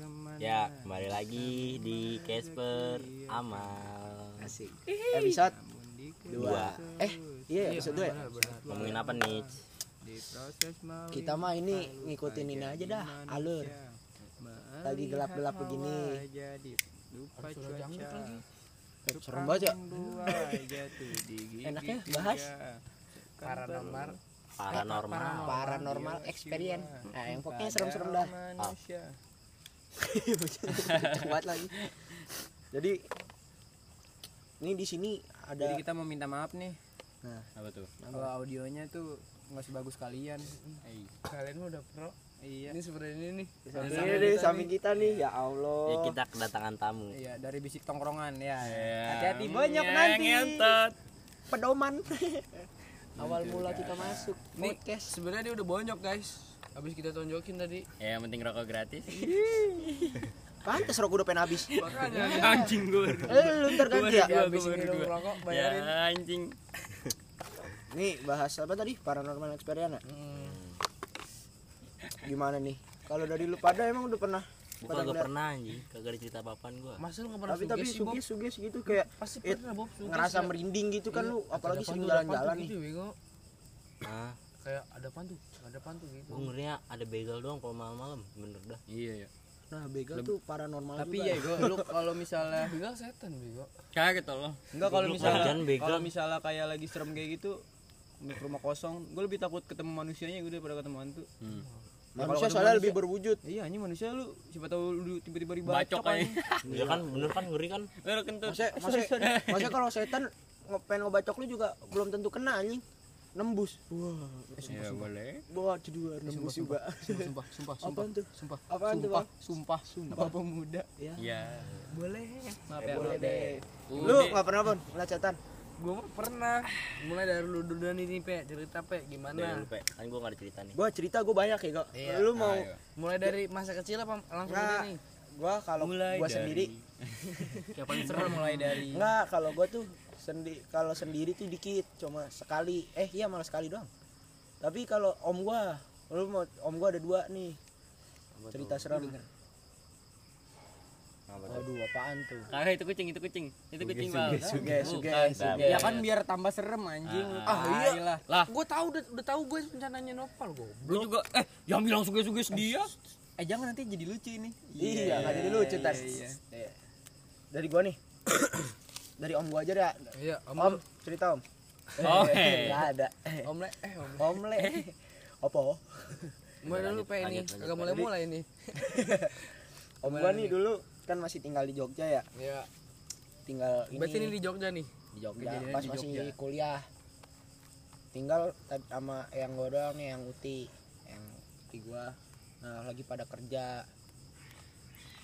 ke mana Ya, kembali lagi di Casper Amal. Asik. Episode Dua. eh iya episode dua ya. Ngomongin apa nih? Kita mah ini ngikutin ini aja dah, alur. Lagi gelap-gelap begini. jadi lupa cuaca Eh, Serem banget ya. dua jatuh di gigi Enak ya, bahas. tiga. paranormal Paranormal. Paranormal experience. Nah, yang pokoknya serem-serem dah. Kuat lagi. Jadi ini di sini jadi ada kita mau minta maaf nih Apa tuh? kalau audionya tuh nggak sebagus kalian kalian mah udah pro iya ini seperti ini nih samping ini deh, kita samping kita nih ya Allah. Ya kita kedatangan tamu. iya dari bisik tongkrongan ya Ya. hati-hati banyak nanti Ngentot. Pedoman. Awal mula kita masuk nih podcast. sebenarnya dia udah bonyok guys habis kita tonjokin tadi Ya, yang penting rokok gratis. Pantes rokok udah pengen habis. makanya Anjing gue. Eh, lu ntar ganti ya. ya habis minum rokok Ya, bayarin anjing. Nih bahas apa tadi? Paranormal experience. ya? Hmm. Gimana nih? Kalau dari lu pada emang udah pernah Bukan gue ngeliat. pernah anjing. Kagak ada cerita apaan gua. masa lu nggak pernah tapi tapi sugis sugis gitu kayak pasti it, pernah Bob sugesti ngerasa ya. merinding gitu kan Iya, lu apalagi sering jalan-jalan nih gitu Ah, kayak ada pantu ada pantu gitu gue ngerinya ada begal doang kalau malam-malam. Bener dah. iya ya nah begal tuh paranormal tapi juga ya gue lu kalau misalnya Begal setan bego Kaget tolong. enggak kalau misalnya kalau misalnya kayak lagi serem kayak gitu di rumah kosong gue lebih takut ketemu manusianya gue daripada ketemu hantu Hmm. Ya, manusia soalnya manusia- lebih berwujud iya ini manusia lu siapa tahu lu tiba-tiba Bacok dibacok aja. Ya kan bener kan ngeri kan? Bener kentut. masa masa masa kalau setan pengen ngebacok lu juga belum tentu kena anjing nembus. Wah ya boleh. Wah cedua nembus juga. Sumpah sumpah sumpah tuh? sumpah. Apaan tuh sumpah bang sumpah sumpah. Pemuda? Ya Ya. boleh. Maaf Eh, ya boleh maaf deh. Lu nggak pernah pun setan gue mah pernah. Mulai dari lu dulu nih pe. Cerita pe. Dari gimana lu, Pe. Kan gua gak ada cerita nih. gua cerita gua banyak ya kok. Iya. lu mau Ayo. mulai dari masa kecil apa langsung Nggak. ini nih? Gua kalau Mulai gua dari- sendiri. Yang paling serem serem mulai dari Enggak, kalau gua tuh sendi kalau sendiri tuh dikit, cuma sekali. Eh iya malah sekali doang. Tapi kalau om gua, lu mau om gua ada dua nih Apa cerita tuh? tuh? Waduh, apaan tuh? Kagak itu kucing, itu kucing. Itu kucing, Bang. suge, suge, suge. Ya kan biar tambah serem anjing Ah, iya. lah Lah, gue tahu udah udah tahu gue rencananya nopal gue lu juga eh yang bilang suge-suge dia. eh jangan nanti jadi lucu ini Iya, nggak jadi lucu iya. Iya. Dari gua nih. Dari om gua aja dah. iya om Om, cerita om. Oh, Eh, eh. nggak ada. om le eh om Om le. Apa? mulai dulu pe ini kagak mulai mulai nih Om gua nih dulu kan masih tinggal di Jogja ya. ya Tinggal ini. berarti ini di Jogja nih di Jogja Kejadian pas di masih Jogja. kuliah tinggal sama yang gue doang nih yang uti yang uti gua nah lagi pada kerja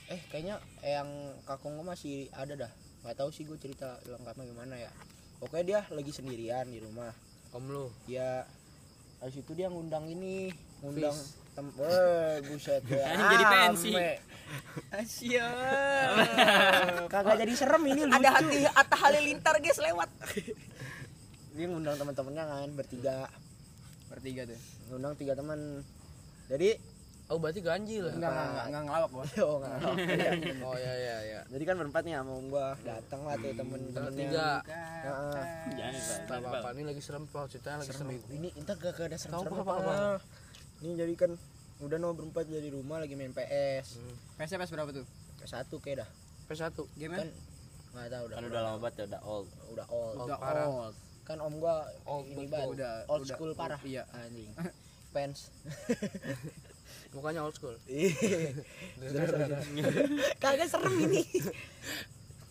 eh kayaknya yang kakung gue masih ada dah nggak tahu sih gue cerita lengkapnya gimana ya. Pokoknya dia lagi sendirian di rumah. Om lu? Ya habis itu dia ngundang ini ngundang tem eh buset ya Anjing jadi pensi. Asia kagak jadi serem ini lucu. ada hati Atta Halilintar guys lewat. Dia ngundang teman-temannya kan bertiga. Bertiga tuh. Ngundang tiga teman jadi oh berarti ganjil enggak enggak enggak, enggak ngelawak bos. Oh enggak Iya. oh ya ya ya jadi kan berempat nih sama om gua datang lah tuh temen-temennya Bertiga. Heeh. Jangan, Bang. tak apa apa ini lagi serem pak. Ceritanya lagi serem. ini entar gak ada serem-serem apa? Ini jadi kan udah no berempat jadi rumah lagi main PS PS PS berapa tuh? PS1 kayak dah. P1 game kan nggak tahu udah Kan udah lama banget ya, udah old. udah old. Udah parah. old. Kan om gua Old ini banget old udah- school parah. iya. Anjing. Fans mukanya old school. Terus kagak serem ini.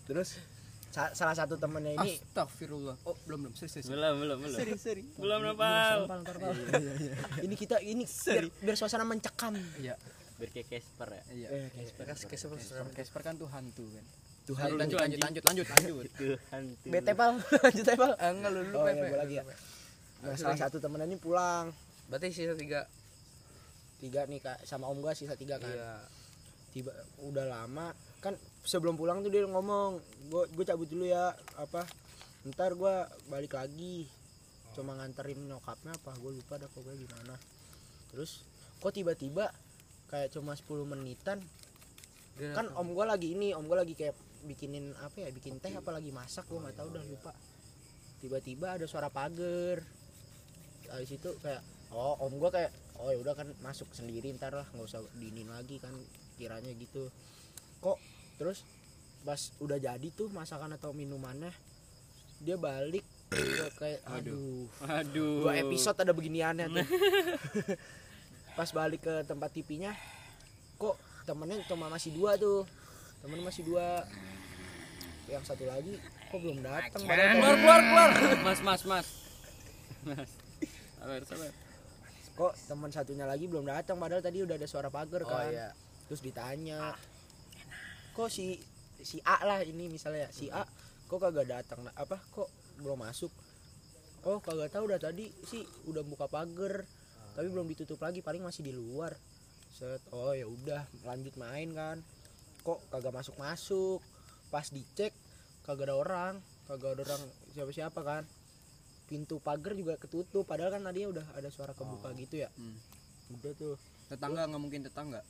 Terus sa- salah satu temennya ini Astagfirullah. Oh belum belum. Serius serius Belum, belum, belum. serius serius Belum, Nopal. Sampal, ntar, Pal. ini kita ini biar, biar suasana mencekam. Iya. Biar kayak Casper ya. iya. Eh, serem Casper kan tuh hantu kan. Tuhan. Lanjut lanjut lanjut lanjut lanjut Tuhan tuh. bete pal. Lanjut pal. Eh, enggak lu lu Oh, iya, lagi ya. nah salah satu temennya ini pulang. Berarti sisa tiga tiga nih kak. Sama om gua sisa tiga kan. Iya. Tiba udah lama. Kan sebelum pulang tuh dia ngomong gua gue cabut dulu ya apa ntar gua balik lagi. Cuma nganterin nyokapnya apa gue lupa dah pokoknya gimana. Terus kok tiba-tiba kayak cuma 10 menitan? Dia kan om gua lagi ini om gua lagi kayak bikinin apa ya bikin teh apa lagi masak gua nggak tahu udah lupa. Tiba-tiba ada suara pagar. Habis itu kayak oh om gua kayak oh ya udah kan masuk sendiri ntar lah nggak usah diinin lagi kan kiranya gitu kok terus pas udah jadi tuh masakan atau minumannya dia balik kayak aduh Aduh. dua episode ada beginiannya tuh pas balik ke tempat TV-nya kok temennya cuma masih dua tuh temen masih dua yang satu lagi kok belum datang Keluar keluar keluar. Mas mas mas. Mas. Sabar sabar. Kok teman satunya lagi belum datang? Padahal tadi udah ada suara pagar Oh, kan. iya. terus ditanya kok si si A lah ini misalnya si A kok kagak datang? Nah, apa kok belum masuk? Oh kagak tahu udah tadi sih udah buka pagar tapi belum ditutup lagi paling masih di luar. Set oh ya udah lanjut main kan. Kok kagak masuk masuk pas dicek kagak ada orang kagak ada orang siapa siapa kan pintu pagar juga ketutup. Padahal kan tadinya udah ada suara kebuka gitu ya. Hmm. udah tuh. Tetangga nggak mungkin tetangga.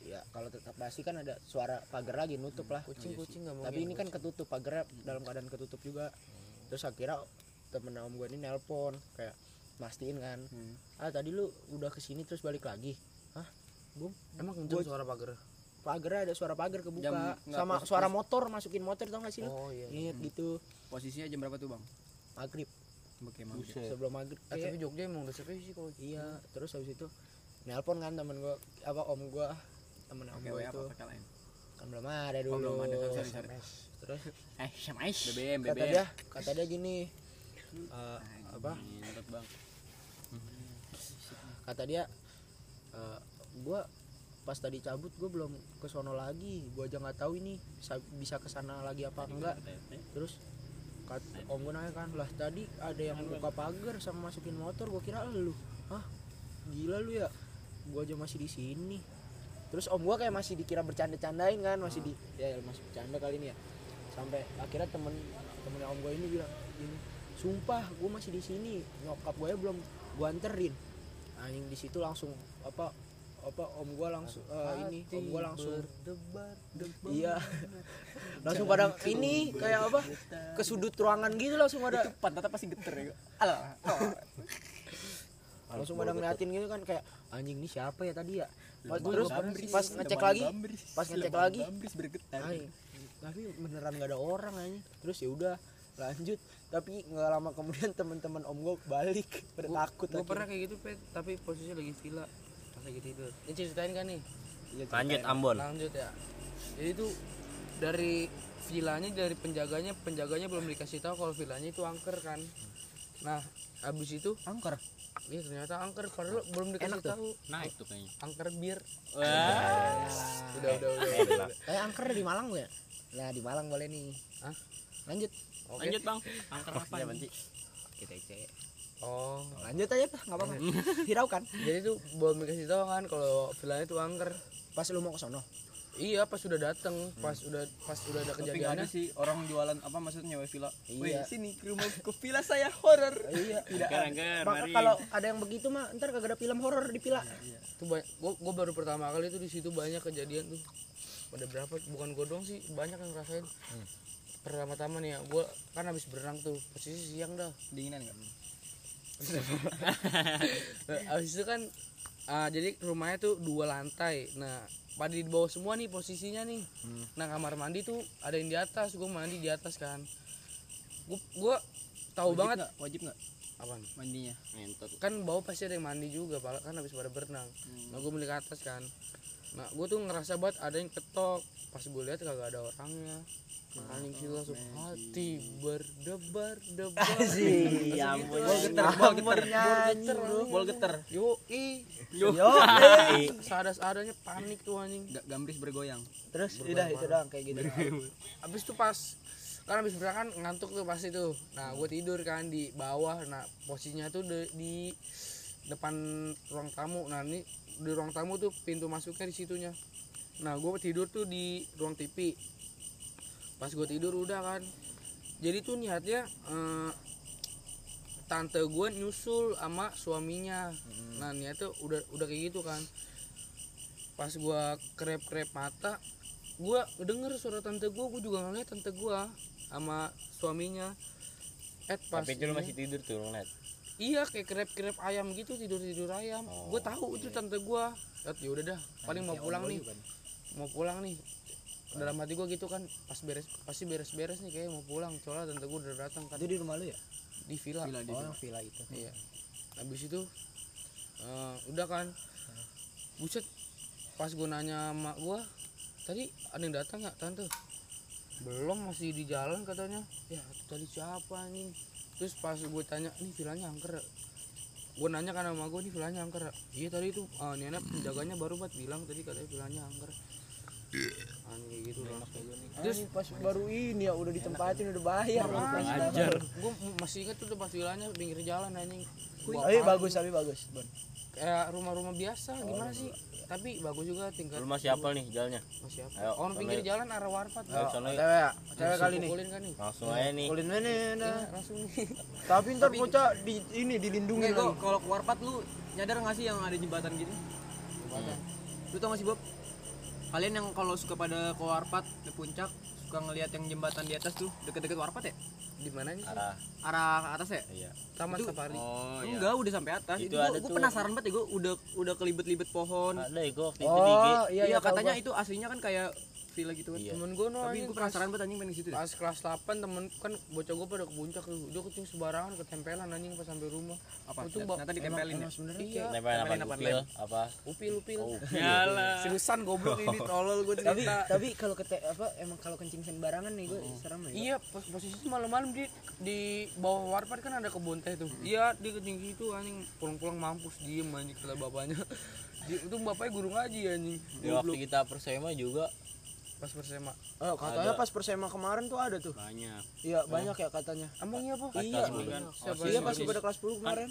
ya kalau tetap pasti kan ada suara pagar lagi nutup lah. Kucing kucing nggak mau tapi ini kan ketutup pagarnya dalam keadaan ketutup juga. Terus akhirnya temen om gue ini nelpon kayak mastiin kan. Hmm. ah tadi lu udah ke sini terus balik lagi? Hah? Bung emang Gua- kenceng suara pagar? Pagarnya ada suara pagar kebuka. Jam sama pos- suara motor masukin motor tau gak sih lu? Oh iya Ingat gitu. Posisinya jam berapa tuh bang? maghrib Oke maghrib. sebelum maghrib Eh, Kayak- tapi Jogja emang udah sepi sih kalau iya terus habis itu nelpon kan temen gue apa om gue temen om gue apa itu pakai lain? kan belum ada dulu belum ada, sorry, sorry. terus Eh SMS. BBM kata BBM. dia kata dia gini eh, apa bang. kata dia eh, gua pas tadi cabut gue belum ke sono lagi gua aja nggak tahu ini bisa bisa ke sana lagi apa enggak terus kat, om gue nanya kan lah tadi ada yang buka pagar sama masukin motor gua kira lu. Hah? Gila lu ya? Gua aja masih di sini. Terus om gua kayak masih dikira bercanda-candain kan masih di ya masih bercanda kali ini ya. Sampai akhirnya temen temennya om gue ini bilang gini sumpah gue masih di sini. Nyokap gue belum gue anterin. Anjing di situ langsung apa apa om gue langsung eh, ini om gue langsung. berdebar iya. Langsung pada ini kayak apa ke sudut ruangan gitu langsung ada Itu pantatnya pasti geter ya. Alah. langsung pada ngeliatin gitu kan kayak anjing ini siapa ya tadi ya? Pas, terus pas ngecek lagi pas ngecek lagi tapi beneran gak ada orang aja. Terus ya udah lanjut. Tapi nggak lama kemudian teman-teman om gue balik pada takut gue pernah kayak gitu pet. Tapi posisinya lagi villa pas lagi tidur ini ceritain kan nih Iya, Lanjut ceritain. Ambon. lanjut ya jadi tuh dari villanya dari penjaganya penjaganya belum dikasih tahu kalau villanya itu angker kan nah habis itu Angker. iya ternyata angker padahal belum dikasih Enak tahu Naik tuh kayaknya. angker bir Wah. udah udah udah Enak. Eh angker di Malang ya? Nah di Malang boleh nih. Hah? Lanjut. oke Lanjut bang. Angker apa nih? Kita cek. Oh Lanjut aja tuh, nggak apa-apa. Hiraukan. jadi tuh belum dikasih tahu kan kalau villanya itu angker Pas lu mau ke sono. iya pas sudah datang pas udah pas udah ada Tapi ada kejadiannya sih orang jualan apa maksudnya nyewa villa. Wih, Iya. sini ke rumah ke villa saya horor. Iya. Tidak ada. Maka kalau ada yang begitu mah ntar kagak ada film horor di villa. tuh banyak gua, gua baru pertama kali tuh di situ banyak kejadian tuh pada berapa bukan gua doang sih banyak yang ngerasain pertama-tama nih ya gua kan habis berenang tuh posisi siang dah Dinginan enggak? Nah, habis itu kan ah, jadi rumahnya tuh dua lantai. Nah pada di bawah semua nih posisinya nih. Nah kamar mandi tuh ada yang di atas gua mandi di atas kan. Gua gua tahu Wajib banget. nggak? Wajib enggak apaan? Mandinya? Ngentot. kan bawah pasti ada yang mandi juga Pak. kan habis pada berenang. Nah gue beli ke atas kan. Nah gue tuh ngerasa banget ada yang ketok. Pas gue lihat kagak ada orangnya sih langsung hati berdebar debar Sih, Ya Gitu. ampun. Bol geter, bol geter. Bol geter. yo. I Yo. sadas adanya panik tuh anjing. Ga- Gambris bergoyang. Terus udah itu doang kayak gitu. habis itu pas kan habis berenang kan ngantuk tuh pasti tuh. Nah gue tidur kan di bawah. Nah posisinya tuh de- di depan ruang tamu. Nah ini di ruang tamu tuh pintu masuknya di situnya. Nah gue tidur tuh di ruang TV pas gue tidur udah kan. Jadi tuh niatnya eh, tante gue nyusul sama suaminya. Nah niatnya udah udah kayak gitu kan. Pas gue krep krep mata gua denger suara tante gua gua juga ngeliat tante gua sama suaminya. Eh pas Tapi itu lu masih tidur tuh ngeliat. iya kayak krep krep ayam gitu tidur tidur ayam Oh, gua tahu itu tante gua. Ya udah dah paling mau pulang nih. Mau pulang nih dalam hati gua gitu kan pas beres pasti beres beres nih kayak mau pulang. Soalnya tante gua udah datang kan. Itu di rumah lu ya? Di villa, Villa di oh villa. itu. Iya. Habis itu eh, udah kan. Buset pas gua nanya mak gua tadi ada yang datang nggak tante? Belum masih di jalan katanya. Ya tadi siapa nih terus pas gue tanya nih villanya angker. Gue nanya kan sama gue nih villanya angker. Iya tadi itu uh, nenek penjaganya baru buat bilang tadi katanya villanya angker gitu terus pas baru ini ya udah ditempatin udah bayar ajar gue masih inget tuh tuh pas villanya pinggir jalan anjing tapi bagus tapi bagus Bon. kayak rumah-rumah biasa gimana sih tapi bagus juga tingkat Lu masih hafal nih jalannya. masih apa Ayo, orang pinggir jalan arah warpat Ayo, yuk. cewek ya cewek kali nih kan nih Langsung aja nih. kulin ini nah. Ya, langsung nih tapi ntar bocah di ini dilindungi kok kalau ke warpat lu nyadar nggak sih yang ada jembatan gitu? Lu tau gak sih Bob? Kalian yang kalau suka pada ke warpat ke puncak suka ngelihat yang jembatan di atas tuh deket-deket warpat ya? di mana nih Arah. Arah atas ya? Iya. taman Itu- safari Oh Enggak, udah sampai atas. Itu Itu, tuh. penasaran banget ya, gue udah udah kelibet-libet pohon. Ada ya gua waktu itu di IG. oh iya Iya, iya katanya gua. itu aslinya kan kayak villa gitu kan. Iya. temen gue no Tapi gue penasaran banget anjing pengen situ deh. pas kelas 8 temen kan bocah gue pada ke puncak tuh. Dia kencing sembarangan ketempelan anjing pas sampai rumah. Apa? itu bak Ternyata ditempelin ya. emang sebenarnya iya. apa? Tempelin apa, Upil? apa? upil upil. Oh, Yalah. seriusan goblok. Ini tolol gue tapi cerita. tapi kalau kete apa emang kalau kencing sembarangan nih gue serem ya? Iya pas posisi malam-malam di di bawah warpat kan ada kebun teh tuh. Iya di kencing situ anjing. Pulang-pulang mampus diem anjing kata bapaknya. Di, itu bapaknya guru ngaji anjing. Di waktu kita persema juga pas bersama oh katanya pas persema kemarin tuh ada tuh. Banyak. iya banyak ya katanya. Emang iya apa? Iya. Siapa iya pas pada kelas 10 kemarin?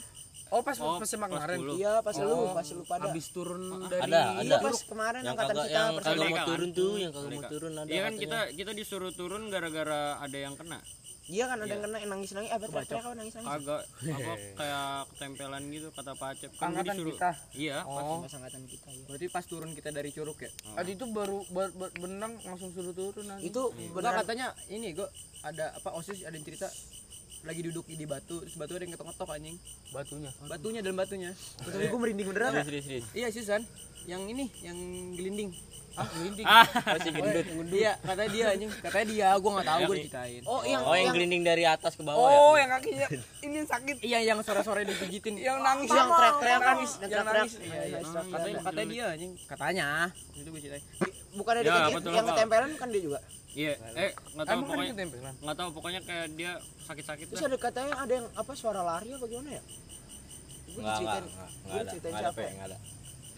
Oh pas pas bersama kemarin. iya pas lu pas lu pada. Habis turun dari Ada, iya ada. pas kemarin Yang angkatan kagak kita yang persema kagak mau kan? turun tuh, yang kagak mau turun ada. Iya kan katanya. kita kita disuruh turun gara-gara ada yang kena. Iya kan ada yang kena yang nangis nangis apa teriak apa nangis nangis Agak apa kayak ketempelan gitu kata Pak Acep kan Angkatan disuruh. kita? Iya. oh pas angkatan kita ya Berarti pas turun kita dari Curug ya? Adi itu baru ber- ber- benang langsung suruh turun anjing. itu Enggak beneran katanya ini gue ada apa osis ada yang cerita lagi duduk di batu terus batu ada yang ketok-ketok anjing batunya. batunya dalam batunya tapi gue merinding beneran Serius, serius, serius. iya Susan yang ini yang gelinding Ah, gelinding. Masih gendut. iya katanya dia anjing katanya dia gue nggak tahu gue diceritain oh yang Oh, yang yang gelinding dari atas ke bawah Oh, ya? yang kakinya ini sakit. iya yang sore-sore dipijitin Yang nangis. yang teriak teriak kan nangis. yang nangis. iya iya katanya katanya dia anjing katanya itu gue ceritain bukan ada Ya, yang ketempelan kan dia juga Iya. Eh nggak tahu Emang kan pokoknya ketempelan. nggak tahu pokoknya kayak dia sakit-sakit terus ada katanya ada yang apa suara lari apa gimana ya gue Enggak, enggak, diceritain enggak, gue enggak ada. diceritain Enggak ada, siapa Pe, ya? enggak ada.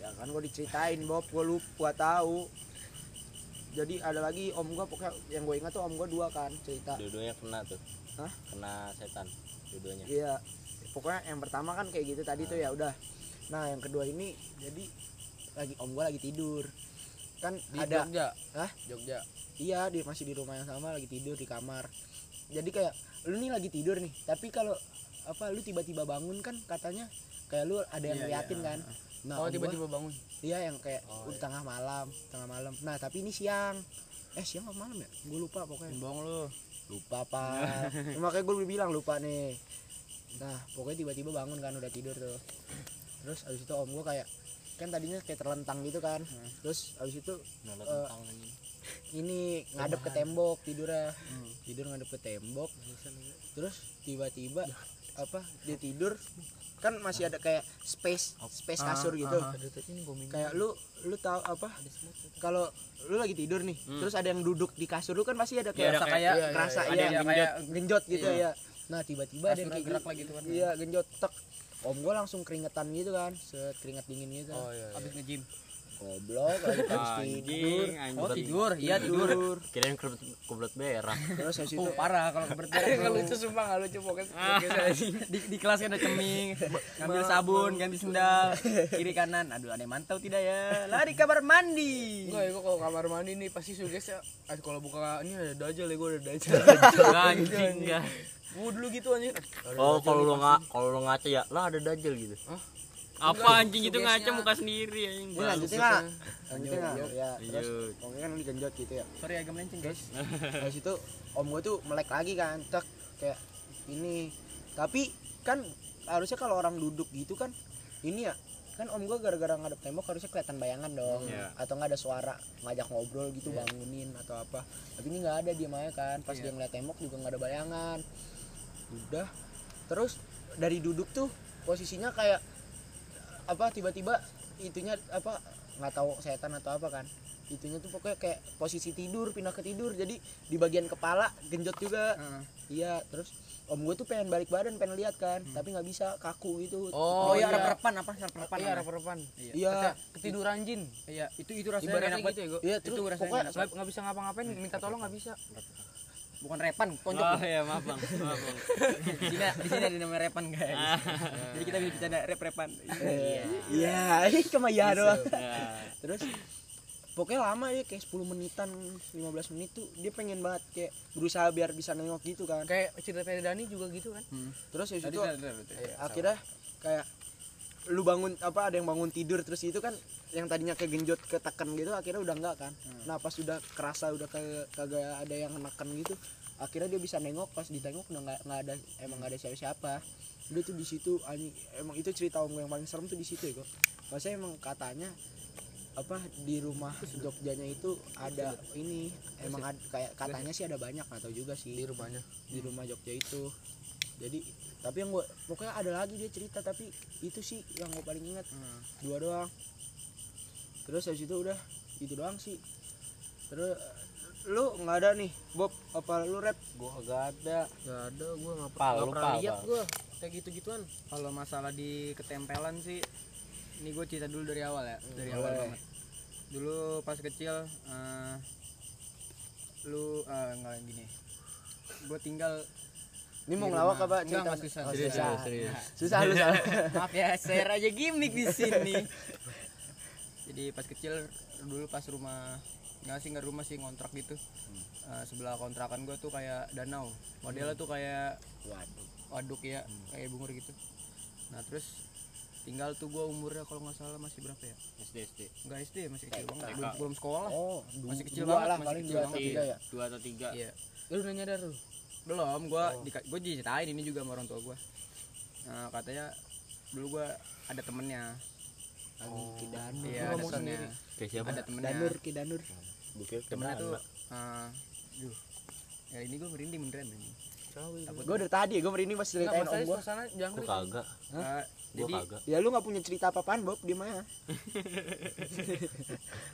Ya kan gue diceritain Bob gue lupa gue tahu jadi ada lagi om gue pokoknya yang gue ingat tuh om gue dua kan cerita Dua-duanya kena tuh. Hah? Kena setan. Dua-duanya. iya pokoknya yang pertama kan kayak gitu tadi tuh ya udah nah yang kedua ini jadi lagi om gue lagi tidur kan Di ada Jogja. Hah? Jogja. iya dia masih di rumah yang sama lagi tidur di kamar jadi kayak lu nih lagi tidur nih tapi kalau apa lu tiba-tiba bangun kan katanya kayak lu ada yang ngeliatin kan nah Oh, tiba-tiba bangun. Iya yang kayak udah tengah malam, tengah malam. Nah tapi ini siang. Eh siang apa malam ya? Gue lupa pokoknya. bohong lu Lupa apa? Makanya gue bilang lupa nih. Nah pokoknya tiba-tiba bangun kan udah tidur tuh. Terus abis itu om gue kayak kan tadinya kayak terlentang gitu kan. Terus abis itu tentang anjing. ini ngadep ke tembok tidurnya. Tidur ngadep ke tembok. Terus tiba-tiba apa dia tidur kan masih ada kayak space space kasur gitu. kayak lu lu tahu apa? Kalau lu lagi tidur nih terus ada yang duduk di kasur lu kan pasti ada kayak Iya, ada kayak- kerasa ada iya, yang kayak genjot. gitu ya nah tiba-tiba ada yang gerak lah gitu kan. iya genjot tek. Om gua langsung keringetan gitu kan set keringat dingin gitu. Oh iya. abis nge-gym goblok lagi habis tidur Anjing, oh anjing. tidur iya tidur tidur Kirain kublet kublet berak. terus habis itu oh parah kalau kebetulan Enggak lucu sumpah enggak lucu pokoknya. di, di kelas kan ada ceming ngambil sabun ganti sendal kiri kanan aduh ada yang mantau tidak ya lari kamar mandi Enggak, ya gua kalau kamar mandi nih pasti suges ya. ah, Kalau buka ini ada dajal ya gua ada dajal. Anjing enggak. Gua dulu gitu anjir. Oh, kalau lu nggak kalau lu ngaca ya, lah ada dajal gitu. Apa anjing itu ngaca muka sendiri anjing. Ini lanjutin lah. Lanjutin lah. Ya, terus pokoknya kan digenjot gitu ya. sorry agak melenceng guys. Habis itu om gue tuh melek lagi kan, tek kayak ini. Tapi kan harusnya kalau orang duduk gitu kan ini ya kan om gue gara-gara ngadep tembok harusnya kelihatan bayangan dong. Iya. atau nggak ada suara ngajak ngobrol gitu bangunin atau apa. Tapi ini nggak ada dia aja kan. Pas dia ngeliat tembok juga nggak ada bayangan. Udah. Terus dari duduk tuh posisinya kayak apa tiba-tiba itunya apa nggak tahu setan atau apa kan. Itunya tuh pokoknya kayak posisi tidur pindah ke tidur. Jadi di bagian kepala genjot juga. Heeh. iya terus om gue tuh pengen balik badan pengen lihat kan. Tapi nggak bisa kaku gitu. Oh, iya rep-repan apa rep-repan iya rep-repan. Iya. Ketiduran jin. Iya itu itu rasanya ibaratnya enak gitu ya gue iya itu terus rasanya pokoknya nggak bisa ngapa-ngapain minta tolong nggak bisa bukan repan tonjok Oh iya maaf bang, maaf bang. di sini di sini ada nama repan guys. Jadi kita bisa bercanda rep repan. Iya. Iya. Ini cuma ya doang. Ya. terus pokoknya lama ya kayak 10 menitan 15 menit tuh dia pengen banget kayak berusaha biar bisa nengok gitu kan. Kayak cerita Ferry Dani juga gitu kan? Terus ya itu akhirnya kayak lu bangun apa ada yang bangun tidur terus itu kan yang tadinya kegenjot ketekan gitu akhirnya udah enggak kan. Nah pas udah kerasa udah kayak kagak ada yang neken gitu akhirnya dia bisa nengok pas ditengok udah nggak nggak ada emang nggak ada siapa-siapa. Udah tuh di situ anjing emang itu cerita om gue yang paling serem tuh di situ ya kok. Maksudnya emang katanya apa di rumah Jogjanya itu ada ini emang ada, kayak katanya sih ada banyak atau juga sih. Di rumahnya. Di rumah Jogja itu. Jadi tapi yang gue pokoknya ada lagi dia cerita tapi itu sih yang gue paling ingat. Dua doang terus habis itu udah itu doang sih. Terus lu nggak ada nih Bob apa lu rap? Gua agak ada. Gak ada gua nggak nggak lu pernah lihat gua. Kayak gitu gituan kalau masalah di ketempelan sih ini gue cerita dulu dari awal ya dari awal banget. Dulu pas kecil eh, lu eh, nggak gini. Gue tinggal ini mau ngelawak apa? Cerita enggak susah. Oh, Serius, susah. serius. susah lu maaf ya share aja gimmick di sini jadi pas kecil dulu pas rumah nggak sih nggak rumah sih ngontrak gitu. Eh, sebelah kontrakan gue tuh kayak danau. Modelnya tuh kayak waduh waduk ya kayak bungur gitu. Nah terus tinggal tuh gue umurnya kalau nggak salah masih berapa ya? SD SD. nggak SD masih kecil banget. belum, belum sekolah. Oh Masih kecil dua banget, lah masih kecil dua banget. tiga ya? Dua atau tiga. iya. Lu udah nyadar lu? Belum gue gue diceritain ini juga sama orang tua gue nah, katanya dulu gue ada temennya Anjing, kidanur. Iya ada temennya Kayak siapa? ada temennya. Danur kidanur. Bukit temennya tuh eh duh. ya ini gue merinding beneran ini. Gue dari tadi gue merinding pas ceritain om gue suasana jangan Gua kagak. Gua jadi kagak. ya lu nggak punya cerita apa-apaan Bob? Di mana?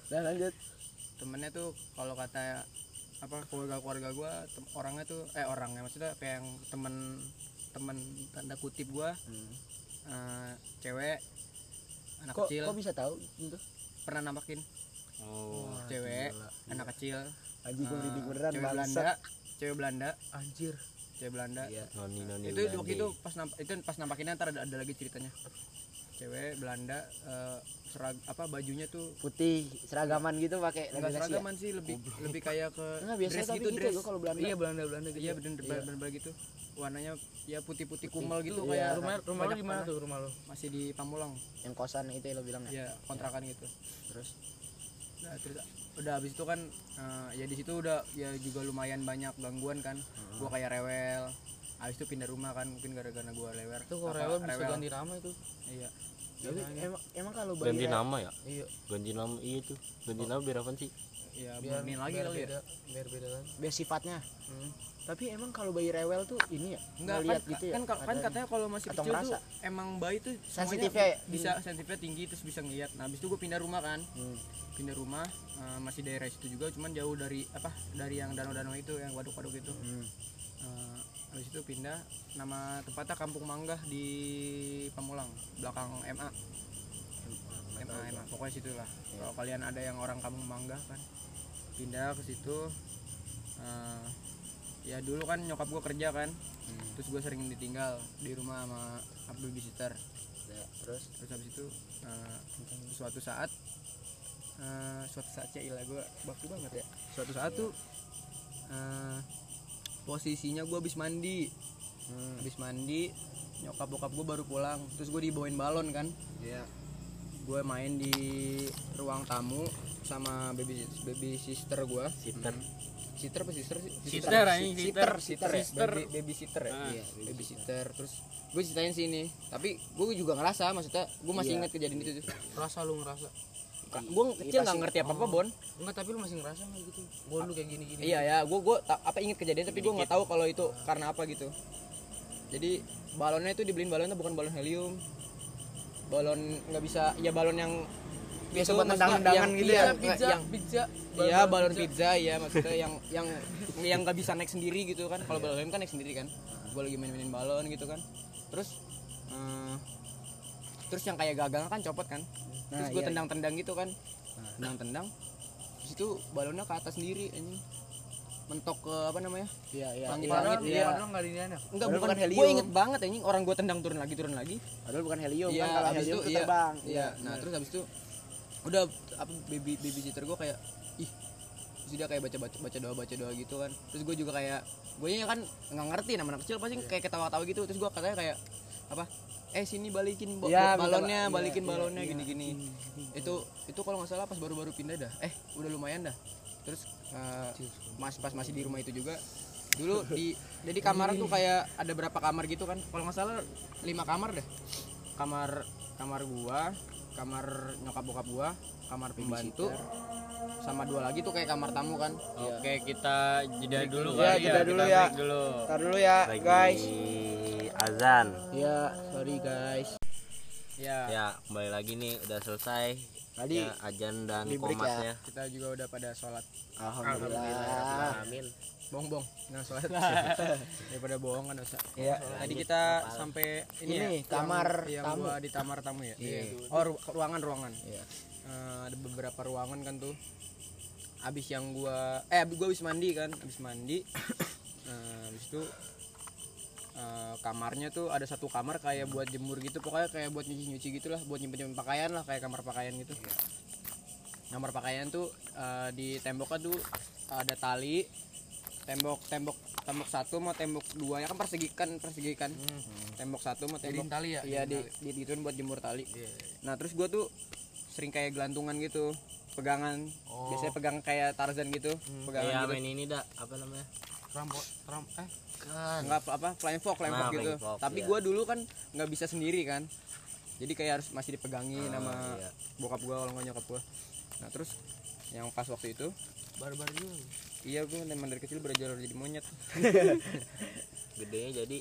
Dan lanjut. Temennya tuh kalau kata apa keluarga keluarga gue orangnya tuh eh orangnya maksudnya kayak yang temen temen tanda kutip gue eh, cewek anak kok kecil kok bisa tahu gitu pernah nampakin Oh. cewek anak kecil anjing gue merinding beneran cewek bangsat. Belanda cewek Belanda anjir cewek Belanda Iya. Noni noni. itu Belanda. waktu itu pas namp itu pas nampakinnya ntar ada, ada lagi ceritanya cewek Belanda eh, serag apa bajunya tuh putih seragaman gitu pakai enggak ya? seragaman sih lebih lebih kayak ke Enggak biasa dress tapi gitu gitu, dress. gue kalau Belanda. iya Belanda Belanda gitu. Iya bener bener bener gitu. Warnanya ya putih putih. kumel gitu. Iya. kayak rumah rumah lu banyak di mana tanah. tuh rumah lu? Masih di Pamulang. Yang kosan itu ya lo bilang ya. ya kontrakan gitu. Terus? Nah, terus udah habis itu kan eh, ya di situ udah ya juga lumayan banyak gangguan kan. Gua kayak rewel habis itu pindah rumah kan mungkin gara-gara gua lewer tuh kalau rewel bisa ganti nama itu iya Tapi emang emang kalau bayi Ganti re- nama ya? iya Ganti nama iya tuh. Ganti nama biar apa sih? ya biar murniin lagi biar kali ya beda biar beda kan biar sifatnya. Hmm. Tapi emang kalau bayi rewel tuh ini ya Enggak kan, ngeliat gitu ya. kan, kan Ada- katanya kalau masih kecil tuh ngerasa. emang bayi tuh Sensitifnya ya? bisa sensitifnya tinggi terus bisa ngeliat nah habis itu gue pindah rumah kan Hmm. pindah rumah eh, masih daerah situ juga cuman jauh dari apa dari yang danau-danau itu yang waduk-waduk itu Hmm. Eh, habis itu pindah nama tempatnya Kampung Manggah di Pamulang belakang MA MA MA pokoknya situ lah. Kalau kalian ada yang orang Kampung Manggah kan pindah ke situ Eh, ya dulu kan nyokap gue kerja kan terus gue sering ditinggal di rumah sama babysitter Ya, terus? Terus habis itu eh, suatu saat eh, suatu saat ya ilah gue baku banget ya. Suatu saat tuh eh, posisinya gue habis mandi hmm. habis mandi nyokap bokap gue baru pulang terus gue dibawain balon kan Iya. gue main di ruang tamu sama baby baby sister gue Sitter. sister apa sister sih Sister, anjing, sister sister. sister ya? Sister. baby, baby sitter ya Ah. iya baby sitter terus gue ceritain sini tapi gue juga ngerasa maksudnya gue masih Iya. ingat kejadian itu tuh Rasa lu ngerasa. Gue kecil nggak ngerti apa apa bon. Enggak, tapi lu masih ngerasa nggak gitu? Gua lu kayak gini-gini. iya ya. Gue gue apa inget kejadian tapi gue nggak tahu kalau itu karena apa gitu. Jadi balonnya itu dibeliin balonnya bukan balon helium. Balon nggak bisa ya balon yang Biasa itu buat yang- gitu iya, ya? nggak- pizza, yang pizza. Iya balon pizza. ya maksudnya yang yang yang nggak bisa naik sendiri gitu kan. Kalau balon helium kan naik sendiri kan. Gue lagi main-mainin balon gitu kan. Terus eh, terus yang kayak gagang kan copot kan terus Nah, gue iya, tendang-tendang gitu kan tendang-tendang Terus itu balonnya ke atas sendiri anjing mentok ke apa namanya Iya, iya. Langit- Iya. langit, iya. padahal ya. enggak Padahal bukan, bukan gue helium. inget banget anjing orang gue tendang turun lagi turun lagi Padahal bukan helium Iya, kan kalau helium itu iya, terbang. iya. Nah, terus habis itu udah apa baby baby sitter gue kayak ih terus dia kayak baca baca baca doa baca doa gitu kan terus gue juga kayak gue nya kan nggak ngerti nama anak kecil pasti kayak ketawa ketawa gitu terus gue katanya kayak apa eh sini balikin bo- Iya, bo- minta balonnya ba- iya, balikin iya, balonnya iya. gini gini itu itu kalau nggak salah pas baru baru pindah dah eh udah lumayan dah terus eh, mas pas masih di rumah itu juga dulu di jadi kamar tuh kayak ada berapa kamar gitu kan kalau nggak salah lima kamar dah kamar kamar gua kamar nyokap bokap gua kamar pembantu sama dua lagi tuh kayak kamar tamu kan Oke, kita jeda dulu Ya, jeda ya. dulu kita ya. dulu. Ntar dulu ya, Lagi guys. Azan. Iya, sorry guys. ya Ya, kembali lagi nih udah selesai. Tadi Ya, azan dan break komatnya. kita juga udah pada sholat alhamdulillah. Amin. bohong bohong jangan sholat daripada bohong kan dosa Iya. tadi kita sampai ini, Ini, ya, kamar yang, yang tamu. gua di kamar tamu ya Iya. oh ru- ruangan ruangan Iya. Eh, ada beberapa ruangan kan tuh abis yang gua eh abis gua habis mandi kan habis mandi Eh, habis itu eh, kamarnya tuh ada satu kamar kayak buat jemur gitu pokoknya kayak buat nyuci nyuci gitulah buat nyimpen nyimpen pakaian lah kayak kamar pakaian gitu. Kamar pakaian tuh eh, di temboknya tuh ada tali tembok tembok tembok satu mau tembok dua ya kan persegi kan persegi kan. Tembok satu mau tembok Jadiin tali ya? iya di di gituin buat jemur tali. Nah terus gua tuh sering kayak gelantungan gitu pegangan Oh. biasanya pegang kayak Tarzan gitu pegangan Kayak gitu main ini dah, apa namanya? Rampok, ram, eh, nggak apa apa flying fox flying Nah, fox gitu fox, tapi iya. gua dulu kan nggak bisa sendiri kan jadi kayak harus masih dipegangin Ah, sama iya. bokap gua kalau nggak nyokap gua nah terus yang pas waktu itu baru-baru juga. iya gua memang dari kecil belajar jadi monyet Gedenya jadi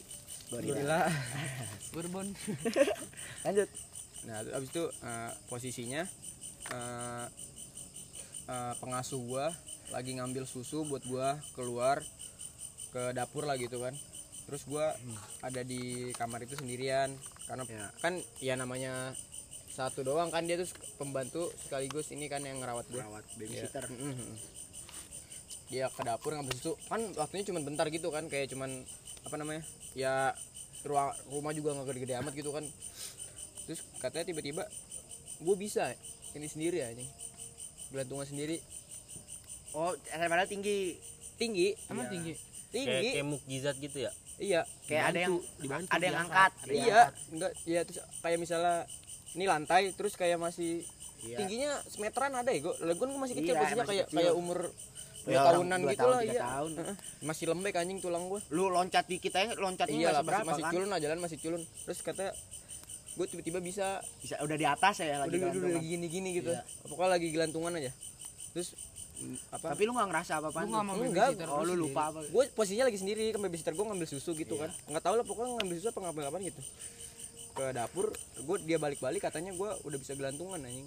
Alhamdulillah Bourbon. Lanjut. nah abis itu eh, posisinya eh, eh, pengasuh gua lagi ngambil susu buat gua keluar ke dapur lah gitu kan terus gua ada di kamar itu sendirian karena Ya. kan ya namanya satu doang kan dia tuh pembantu sekaligus ini kan yang ngerawat gua Rawat Iya. babysitter. Mhm. dia ke dapur ngambil susu kan waktunya cuma bentar gitu kan kayak cuman apa namanya ya ruang rumah juga nggak gede-gede amat gitu kan terus katanya tiba-tiba gue bisa ini sendiri aja gelantungan sendiri Oh, padahal tinggi. tinggi Emang tinggi. kayak, tinggi kayak mukjizat gitu ya. iya Kayak ada yang dibantu, ada yang angkat. iya enggak iya terus kayak misalnya ini lantai terus kayak masih Iya. tingginya semeteran ada ya gue lagu gue masih kecil Iya, posisinya kayak kecil. kayak umur dua Ya, tahunan dua gitu tahun, lah iya tahun. Masih lembek anjing tulang gue Lu loncat dikit aja loncatnya iya lah masih masih, kan? culun lah jalan masih culun terus kata gue tiba-tiba bisa Bisa udah di atas ya udah, lagi. udah, gelantungan. lagi gini-gini gitu Iya. pokoknya lagi gelantungan aja terus mm, apa Tapi lu nggak ngerasa apa-apa. Lu nggak mau Enggak, Oh, lu sendiri. lupa apa? gue posisinya lagi sendiri kan babysitter gue ngambil susu gitu kan nggak tahu lah pokoknya ngambil susu apa ngambil apa gitu ke dapur gue dia balik-balik katanya gue udah bisa gelantungan anjing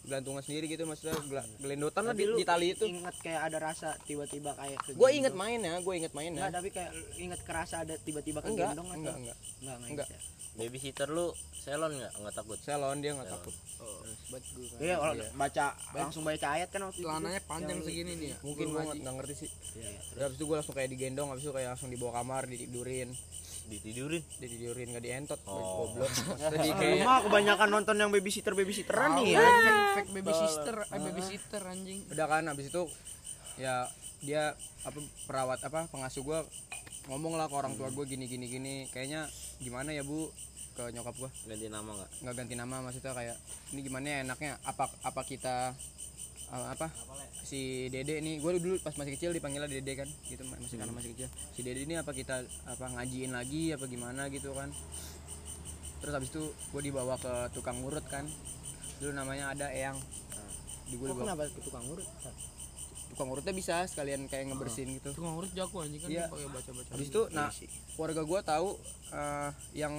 gelantungan sendiri gitu maksudnya gela- gelendotan lah di, di tali itu inget kayak ada rasa tiba-tiba kayak gue inget main ya gue inget main ya Enggak, tapi kayak inget kerasa ada tiba-tiba enggak kegendong atau enggak enggak enggak enggak, Enggak. inget ya. Babysitter lu selon nggak? Nggak takut. lawan dia nggak takut Iya, kalau baca langsung baca ayat kan waktu itu. Celananya panjang segini nih ya. mungkin gue nggak nggak ngerti sih Iya, iya. Terus habis itu gue langsung kayak digendong habis itu kayak langsung dibawa kamar ditidurin Ditidurin. ditidurin nggak dientot Oh. goblok. Jadi Lu kayak mah kebanyakan nonton yang babysitter babysitteran nih ya. Anjing, fake baby sister, eh baby sitter anjing. udah kan habis itu ya dia apa perawat apa pengasuh gua ngomong lah ke orang tua gue gini gini gini. Kayaknya gimana ya bu ke nyokap gue ganti nama nggak? Nggak ganti nama maksudnya kayak ini gimana ya enaknya? Apa apa kita uh, apa? Si dede nih gue dulu pas masih kecil dipanggilnya dede kan gitu masih karena masih kecil. Si dede ini apa kita apa ngajiin lagi apa gimana gitu kan. Terus habis itu gue dibawa ke tukang urut kan. Dulu namanya ada eyang. Di gue dibawa. kenapa ke tukang urut? tukang urutnya bisa sekalian kayak ngebersihin gitu. Tukang urut jago anjing kan Iya. pakai baca-baca habis itu nah keluarga gue tahu eh, yang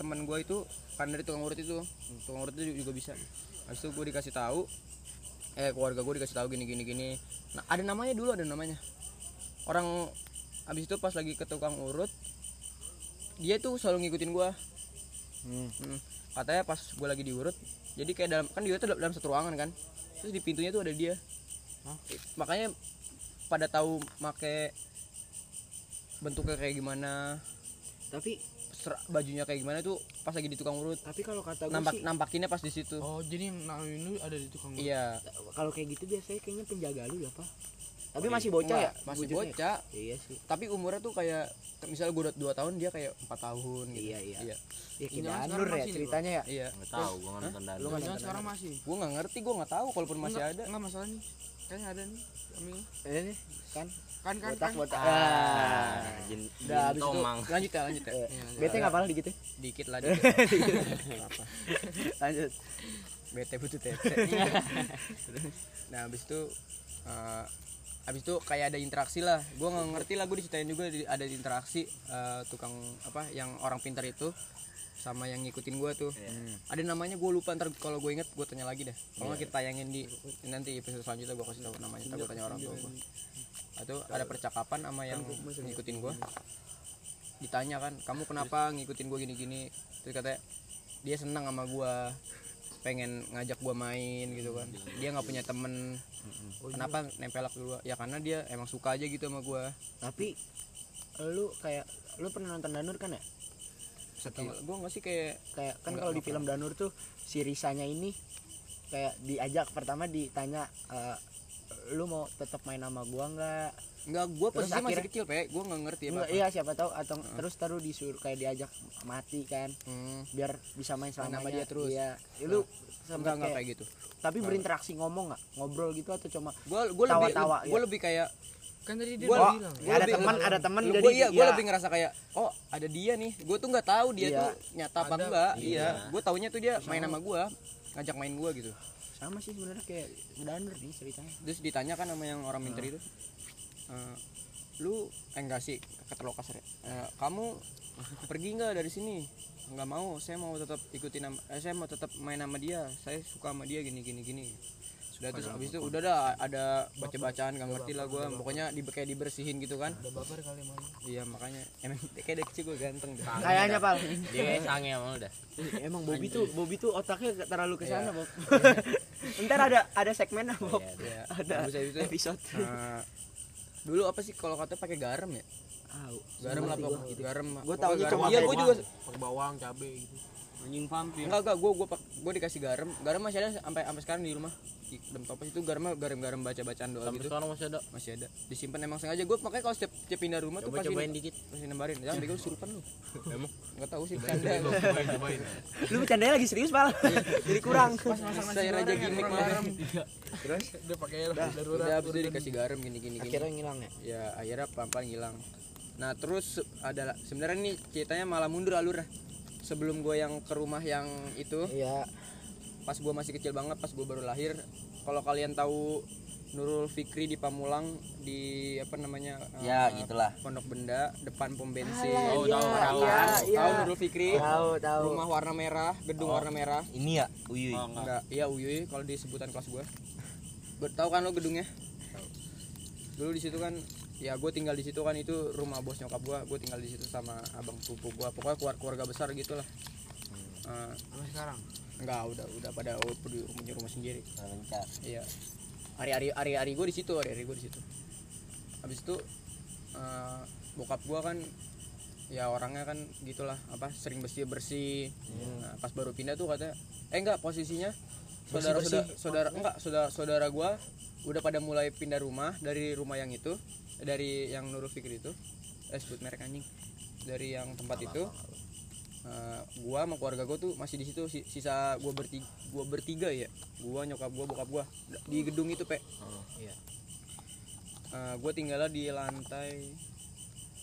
temen gue itu kan dari tukang urut itu. Tukang urut itu juga bisa. Habis itu gue dikasih tahu eh keluarga gue dikasih tahu gini gini gini. Nah ada namanya dulu ada namanya. Orang habis itu pas lagi ke tukang urut dia tuh selalu ngikutin gue Hmm. katanya pas gue lagi diurut jadi kayak dalam kan dia tuh dalam satu ruangan kan. Terus di pintunya tuh ada dia. Makanya pada tahu make bentuknya kayak gimana. Tapi ser- bajunya kayak gimana tuh pas lagi di tukang urut. Tapi kalau kata gue nampak sih nampakinnya pas di situ. Oh jadi yang nama ini ada di tukang urut? Iya. Kalau kayak gitu biasanya kayaknya penjaga lu ya, Pak. Tapi masih bocah ya? Enggak, masih wujudnya? bocah. Iya sih. tapi umurnya tuh kayak misalnya gue udah dua tahun dia kayak empat tahun gitu. Iya, iya. iya. Ya sekarang Danur ya ceritanya ya. iya. Nggak tahu gua nggak nonton Lu nggak nonton sekarang masih. Gue nggak ngerti gue nggak tahu kalaupun masih ada. enggak masalah kayaknya ada nih kami Eh nih, kan kan kan botak kan botak. ah Ah. jin, udah habis itu tomang lanjut ya lanjut ya Eh, Iya. Bete nggak apa dikit ya? dikit lah dikit Apa. Lanjut. bete butuh tete nah habis itu eh, habis itu kayak ada interaksi lah gue nggak ngerti lah gue diceritain juga di- ada interaksi eh, tukang apa yang orang pintar itu sama yang ngikutin gue tuh. Ada namanya gue lupa ntar kalau gue inget gue tanya lagi deh. Kalau nggak kita tayangin di nanti episode selanjutnya gue kasih tahu namanya ntar gue tanya orang tua gue itu ada percakapan sama yang ngikutin gue ditanya kan kamu kenapa ngikutin gue gini-gini? Terus katanya dia senang sama gue pengen ngajak gue main gitu kan. Dia nggak punya temen. Kenapa nempel ke gue ya karena dia emang suka aja gitu sama gue Tapi lu kayak lu pernah nonton Danur kan ya? Gue nggak sih kayak Kayak kan kalau di film Danur tuh si Risanya ini kayak diajak pertama ditanya eh, lu mau tetap main sama gua nggak? nggak gue Terus posisi masih akhirnya- kecil pe. Gue nggak ngerti apa Enggak, iya siapa tahu atau terus taruh disuruh kayak diajak mati kan hmm, biar bisa main selamanya. dia terus. Iya. Ya, lu enggak sempet enggak kayak, kayak gitu. tapi berinteraksi ngomong nggak? Ngobrol gitu atau cuma gue gue lebih Tawa-tawa, gue ya. lebih kayak kan tadi dia Gua- udah bilang. Gua ada lebih- teman ada teman gue jadi iya gue ya, lebih ngerasa kayak oh ada dia nih. Gue tuh nggak tahu dia Iya. tuh nyata apa Ada, enggak. Iya. iya. Gue taunya tuh dia main sama gue ngajak main gue gitu. Sama sih sebenarnya kayak Danur nih ceritanya. Terus ditanya kan sama yang orang minter itu "Eh, lu eh enggak sih kata lo kasar ya? "Eh, kamu pergi nggak dari sini? Nggak mau saya mau tetap ikutin eh, saya mau tetap main sama dia saya suka sama dia gini gini gini sudah terus habis itu udah dah ada baca bacaan nggak ngerti lah gue pokoknya di kayak dibersihin gitu kan. Udah baper kali malu iya makanya. Emang kayak dari kecil gue ganteng deh. Kayaknya pal. Dia kayak sange sama lu dah. Emang Bobby tuh Bobby tuh otaknya terlalu ke sana Bob. Ntar ada ada segmen Bob. Iya. ada Habis itu. episode. Eh, dulu apa sih kalau katanya pakai garam ya? Tahu. garam lah pokok gua. garam. Taunya garam. cuma iya gue juga pakai bawang cabe gitu. Anjing vampir enggak. Enggak gue gue gue dikasih garam. Garam masih ada sampai sampai sekarang di rumah dalam toples itu garamnya garam garam baca bacaan doa sampai gitu. sekarang masih ada. Masih ada. Disimpan emang sengaja. Gue makanya kalau setiap, setiap pindah rumah tuh coba pasti cobain dikit. pasti nembarin jangan bego surupan lu. Emang? Nggak tahu sih bercanda. cobain cobain lu bercandanya lagi serius pal. Jadi kurang. Saya raja gimmick. malam terus? Dia pakai udah habis dikasih garam gini gini gini. Akhirnya ngilang ya? Ya akhirnya pelan-pelan hilang nah terus ada sebenarnya nih ceritanya malah mundur alur sebelum gue yang ke rumah yang itu. Iya pas gue masih kecil banget pas gue baru lahir kalau kalian tahu Nurul Fikri di Pamulang di apa namanya ya gitulah. Pondok Benda depan pom bensin. Oh, iya, tahu, tahu. iya, iya. tahu Nurul Fikri? Tahu tahu. Rumah warna merah gedung warna merah. ini ya uyuy oh, enggak. Iya Uyuy kalau di sebutan kelas gue tahu kan lo gedungnya? Dulu di situ kan ya gue tinggal di situ kan itu rumah bos nyokap gue gue tinggal di situ sama abang sepupu gue pokoknya keluar keluarga besar gitu lah Eh, sampai sekarang enggak udah udah pada punya punya rumah sendiri. Lancar iya. Hari-hari hari-hari gue di situ hari-hari gue di situ. Habis itu eh, bokap gue kan ya orangnya kan gitulah apa sering bersih bersih. Nah, pas baru pindah tuh katanya eh enggak posisinya saudara saudara, saudara enggak saudara saudara gue udah pada mulai pindah rumah dari rumah yang itu dari yang Nurul Fikri itu. Eh sebut merek anjing. Dari yang tempat itu eh, gua sama keluarga gua tuh masih di situ si- sisa gua bertiga gua bertiga ya. Gua nyokap gua bokap gua. Di gedung itu pe. Oh, iya. Eh, gua tinggalnya di lantai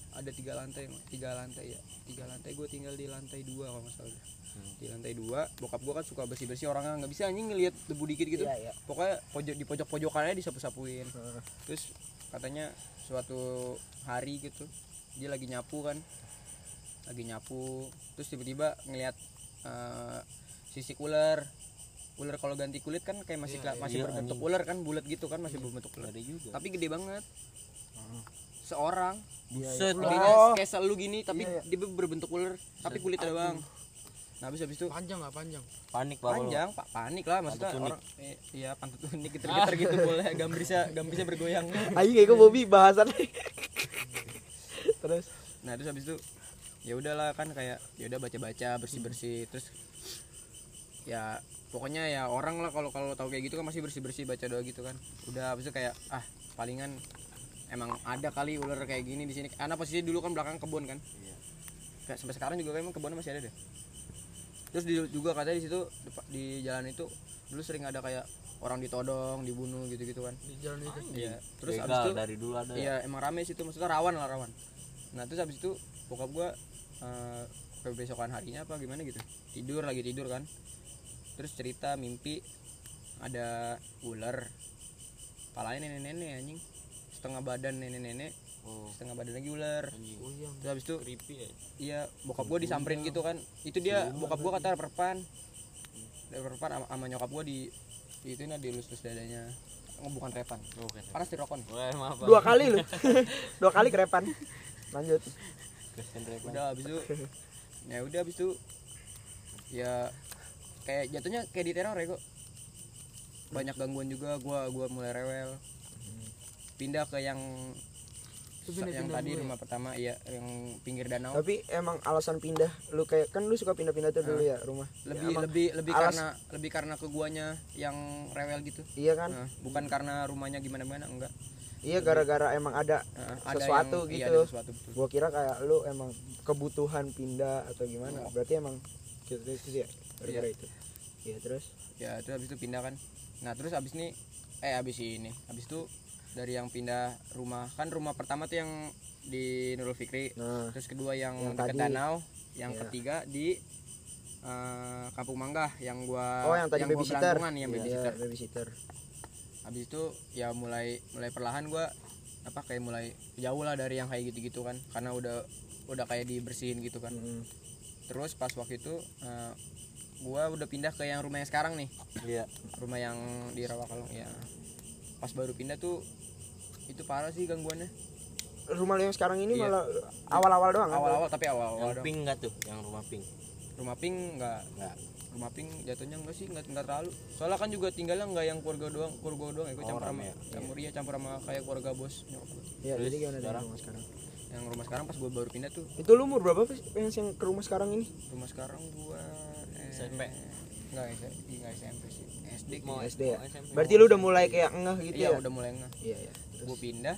ada tiga lantai tiga lantai ya. Tiga lantai gue tinggal di lantai dua kalau nggak salah. Di lantai dua bokap gua kan suka bersih bersih orangnya nggak bisa anjing ngelihat debu dikit gitu. Iya, iya. pokoknya pojok di pojok pojokannya disapu sapuin terus katanya suatu hari gitu dia lagi nyapu kan lagi nyapu terus tiba-tiba ngelihat eh, sisik ular. Ular kalau ganti kulit kan kayak masih kela- masih iya, berbentuk ular kan bulat gitu kan masih berbentuk ular. Ada juga. tapi gede banget. Seorang. Buset. Oh. kayak selalu gini tapi dia berbentuk ular tapi kulitnya doang. Nah habis habis itu panjang nggak? Panjang? Panik pak panjang pak panik lah maksudnya Pantut unik. orang eh, iya pantut unik geter geter gitu boleh gambrisnya gambrisnya bergoyang. Ayo kayak gue Bobby bahasan. Terus nah terus habis itu ya udahlah kan kayak ya udah baca baca bersih bersih terus ya pokoknya ya orang lah kalau kalau tahu kayak gitu kan masih bersih bersih baca doa gitu kan. Udah habis itu kayak ah palingan emang ada kali ular kayak gini di sini. Karena posisi dulu kan belakang kebun kan. Kayak sampai sekarang juga emang kebunnya masih ada deh. Terus di, juga katanya di situ di jalan itu dulu sering ada kayak orang ditodong dibunuh gitu gitu kan. Di jalan itu? Iya. Terus Begal abis itu dari dulu ada ya. iya emang rame sih itu maksudnya rawan lah rawan. Nah terus habis itu bokap gua eh, kebesokan harinya apa gimana gitu tidur lagi tidur kan terus cerita mimpi ada ular palanya nenek-nenek anjing setengah badan nenek-nenek Oh, setengah badan lagi ular anjing. oh iya terus habis itu Creepy ya. iya bokap gua disamperin gitu kan itu dia bokap gua kata perpan dari perpan sama, sama nyokap gua di di itu nah dilus-lus dadanya oh, bukan repan Oh, kan. panas Wah, maaf. Bang. dua kali lu. dua kali kerepan. Lanjut. Udah habis itu. Ya udah habis itu. Ya kayak jatuhnya kayak di teror ya kok. Banyak gangguan juga gua gua mulai rewel. Pindah ke yang yang tadi rumah pertama iya yang pinggir danau. Tapi emang alasan pindah lu kayak kan lu suka pindah-pindah tuh dulu ya rumah. lebih Ya, lebih lebih alas- karena lebih karena ke guanya yang rewel gitu. Iya kan? Nah, bukan karena rumahnya gimana gimana enggak Iya gara-gara emang ada ada sesuatu yang- iya, gitu. ada sesuatu betul. Gua kira kayak lu emang kebutuhan pindah atau gimana. Berarti emang gitu itu sih ya. Gara-gara itu. Iya terus. ya terus habis itu pindah kan nah terus habis ini eh habis ini habis itu dari yang pindah rumah kan rumah pertama tuh yang di Nurul Fikri Nah, terus kedua yang, Yang dekat tadi. danau yang Iya. ketiga di eh, Kampung Mangga yang gua oh yang tadi gua babysitter. yang Iya, babysitter babysitter. Habis itu ya mulai mulai perlahan gua apa kayak mulai jauh lah dari yang kayak gitu-gitu kan karena udah udah kayak dibersihin gitu kan Mm. terus pas waktu itu eh, gua udah pindah ke yang rumah yang sekarang nih Iya. rumah yang di Rawakalong ya pas baru pindah tuh itu parah sih gangguannya Rumah yang sekarang ini Iya. malah awal-awal doang kan? awal-awal tapi awal-awal Yang dong pink enggak tuh? Yang rumah pink. rumah pink nggak Enggak. Rumah pink jatuhnya enggak sih enggak, enggak terlalu soalnya kan juga tinggalnya enggak yang keluarga doang keluarga doang ya gue campur sama ya? campur iya campur sama kayak keluarga bos nyokap. Iya, jadi gimana sekarang? rumah sekarang? yang rumah sekarang pas gue baru pindah tuh Itu lu umur berapa Fis, yang yang ke rumah sekarang ini? rumah sekarang gua eh, SMP. enggak enggak SMP sih SD Mau. SD ya. mau SMP. Berarti lu udah mulai kayak ngeh gitu iya ya? udah mulai enggak Iya, iya. gue pindah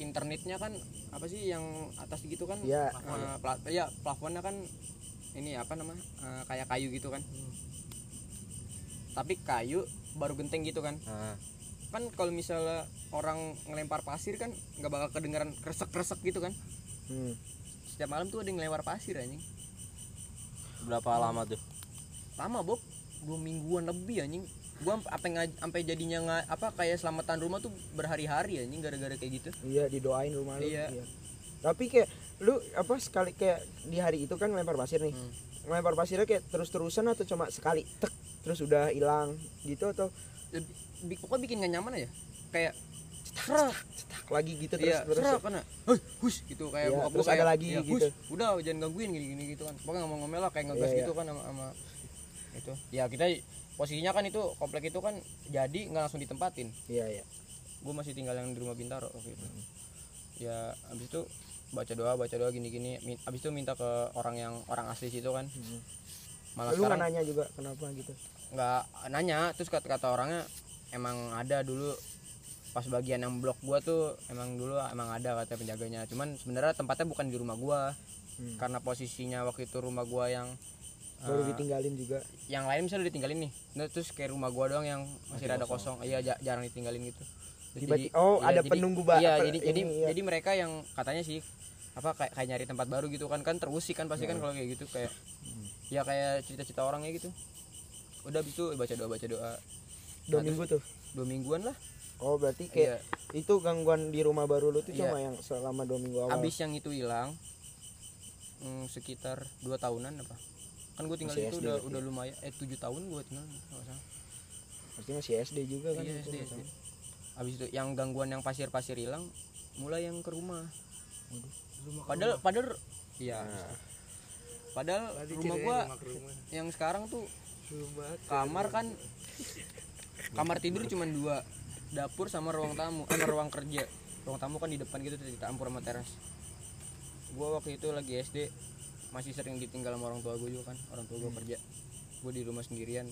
internetnya kan apa sih yang atas gitu kan Iya. Eh, pla- ya plafonnya kan ini apa nama eh, kayak kayu gitu kan. Tapi kayu baru genteng gitu kan. Nah, kan kalau misalnya orang ngelempar pasir kan nggak bakal kedengeran kresek kresek gitu kan. Hmm. setiap malam tuh ada yang ngelempar pasir anjing. Berapa lama tuh? lama bob. Dua mingguan lebih anjing. Gua nggak sampai jadinya nggak apa kayak selamatan rumah tuh berhari-hari anjing gara-gara kayak gitu. Iya, didoain rumah lu. Iya. Tapi kayak lu apa sekali kayak di hari itu kan lempar pasir nih. Hmm. Lempar pasirnya kayak terus-terusan atau cuma sekali tek terus udah hilang gitu atau pokoknya bikin gak nyaman aja kayak serak cetak lagi gitu terus iya terus. hei hush gitu kayak Iya, terus kayak, ada lagi "Ya, gitu." hush, udah jangan gangguin gini gini gitu kan pokoknya ngomong-ngomel lah kayak ngegas Iya, gitu kan sama, sama itu ya kita posisinya kan itu komplek itu kan jadi nggak langsung ditempatin Iya, iya. gue masih tinggal yang di rumah bintaro waktu itu ya abis itu baca doa baca doa gini gini abis itu minta ke orang yang orang asli situ kan. Malah lu sekarang nanya juga kenapa gitu. nggak nanya. Terus kata kata orangnya emang ada dulu pas bagian yang blok gua tuh emang dulu emang ada kata penjaganya. Cuman sebenarnya tempatnya bukan di rumah gua. Hmm. karena posisinya waktu itu rumah gua yang baru eh, ditinggalin juga? yang lain misalnya ditinggalin nih. Nah, terus kayak rumah gua doang yang masih, rada kosong, iya ja- jarang ditinggalin gitu Tiba-tiba- oh, ada penunggu ba- iya jadi jadi ini, iya. jadi mereka yang katanya sih apa kayak, kayak nyari tempat baru gitu kan kan terusik kan pasti kan kalau kayak gitu kayak ya kayak cerita-cerita orangnya gitu udah habis itu baca doa baca doa dua Nah, minggu tuh dua mingguan lah oh berarti Iya. kayak itu gangguan di rumah baru lu tuh Iya. cuma yang selama dua minggu awal abis yang itu hilang hmm, sekitar dua tahunan apa kan gue tinggal Masih itu SD udah udah lumayan eh tujuh tahun gue tinggal kalau nggak salah. pasti masih SD juga kan iya SD. SD. Abis itu yang gangguan yang pasir-pasir hilang mulai yang ke rumah. Padahal padahal iya. Padahal rumah gua yang sekarang tuh kamar kan kamar tidur cuma dua dapur sama ruang tamu sama ruang kerja. Ruang tamu kan di depan gitu campur sama teras. Gua waktu itu lagi SD masih sering ditinggal sama orang tua gue juga kan orang tua gue kerja. Gue di rumah sendirian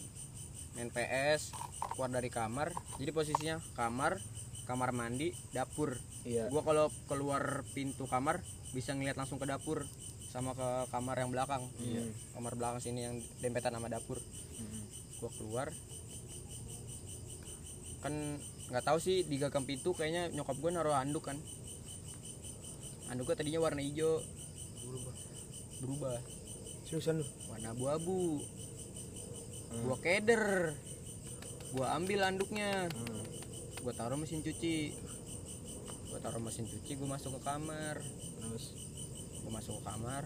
main PS keluar dari kamar jadi posisinya kamar kamar mandi dapur. Iya. Gua kalau keluar pintu kamar bisa ngeliat langsung ke dapur sama ke kamar yang belakang. Iya. kamar belakang sini yang dempetan sama dapur. Hmm. gua keluar. Kan nggak tahu sih di gagang pintu kayaknya nyokap gua naruh handuk kan. Handuknya tadinya warna hijau. Berubah. Berubah. Seriusan lu? Warna abu-abu gua keder. Gua ambil handuknya Hmm. gua taruh mesin cuci. Gua taruh mesin cuci gua masuk ke kamar. Terus? Gua masuk ke kamar.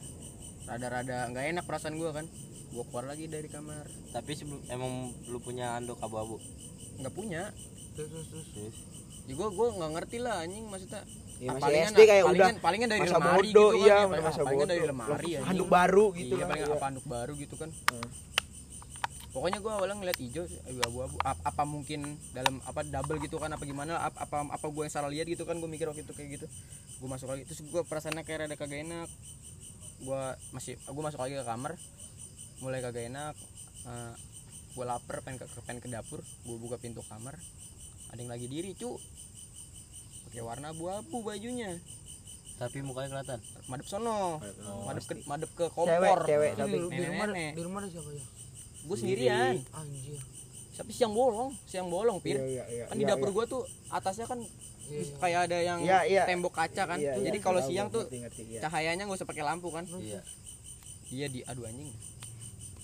Rada-rada nggak enak perasaan gua kan. Gua keluar lagi dari kamar. Tapi sebelum emang lu punya anduk abu-abu. nggak punya. Terus terus terus. Terus? Ya gua gua nggak ngerti lah anjing maksudnya. Ya, Ah, masih palingan- SD kayak udah palingan, palingan dari masa lemari bodoh gitu kan, iya ya, masa palingan dari bodoh. lemari anjing. handuk baru gitu iya paling iya. apa handuk baru gitu kan. Hmm. Pokoknya gua awalnya ngeliat hijau sih, abu-abu. Apa, apa mungkin dalam apa double gitu kan apa gimana apa apa, apa gua yang salah lihat gitu kan gua mikir waktu itu kayak gitu. Gua masuk lagi terus gua perasaannya kayak rada kagak enak. Gua masih gua masuk lagi ke kamar mulai kagak enak Eh, gua lapar pengen ke pengen ke dapur gua buka pintu kamar ada yang lagi diri cu. Pakai warna abu-abu bajunya. Tapi mukanya kelihatan. madep sono. Madep ke madep ke cewek kompor. Cewek Ini tapi di, di rumah di rumah ada siapa ya gue sendirian anjir tapi siang bolong siang bolong pir iya iya iya kan di iya, dapur iya. gua tuh atasnya kan Iya, iya. kayak ada yang Iya, iya. tembok kaca kan Iya, iya. jadi kalau siang tuh ngerti, ngerti, iya. cahayanya nggak usah pakai lampu kan Iya. iya di aduh anjing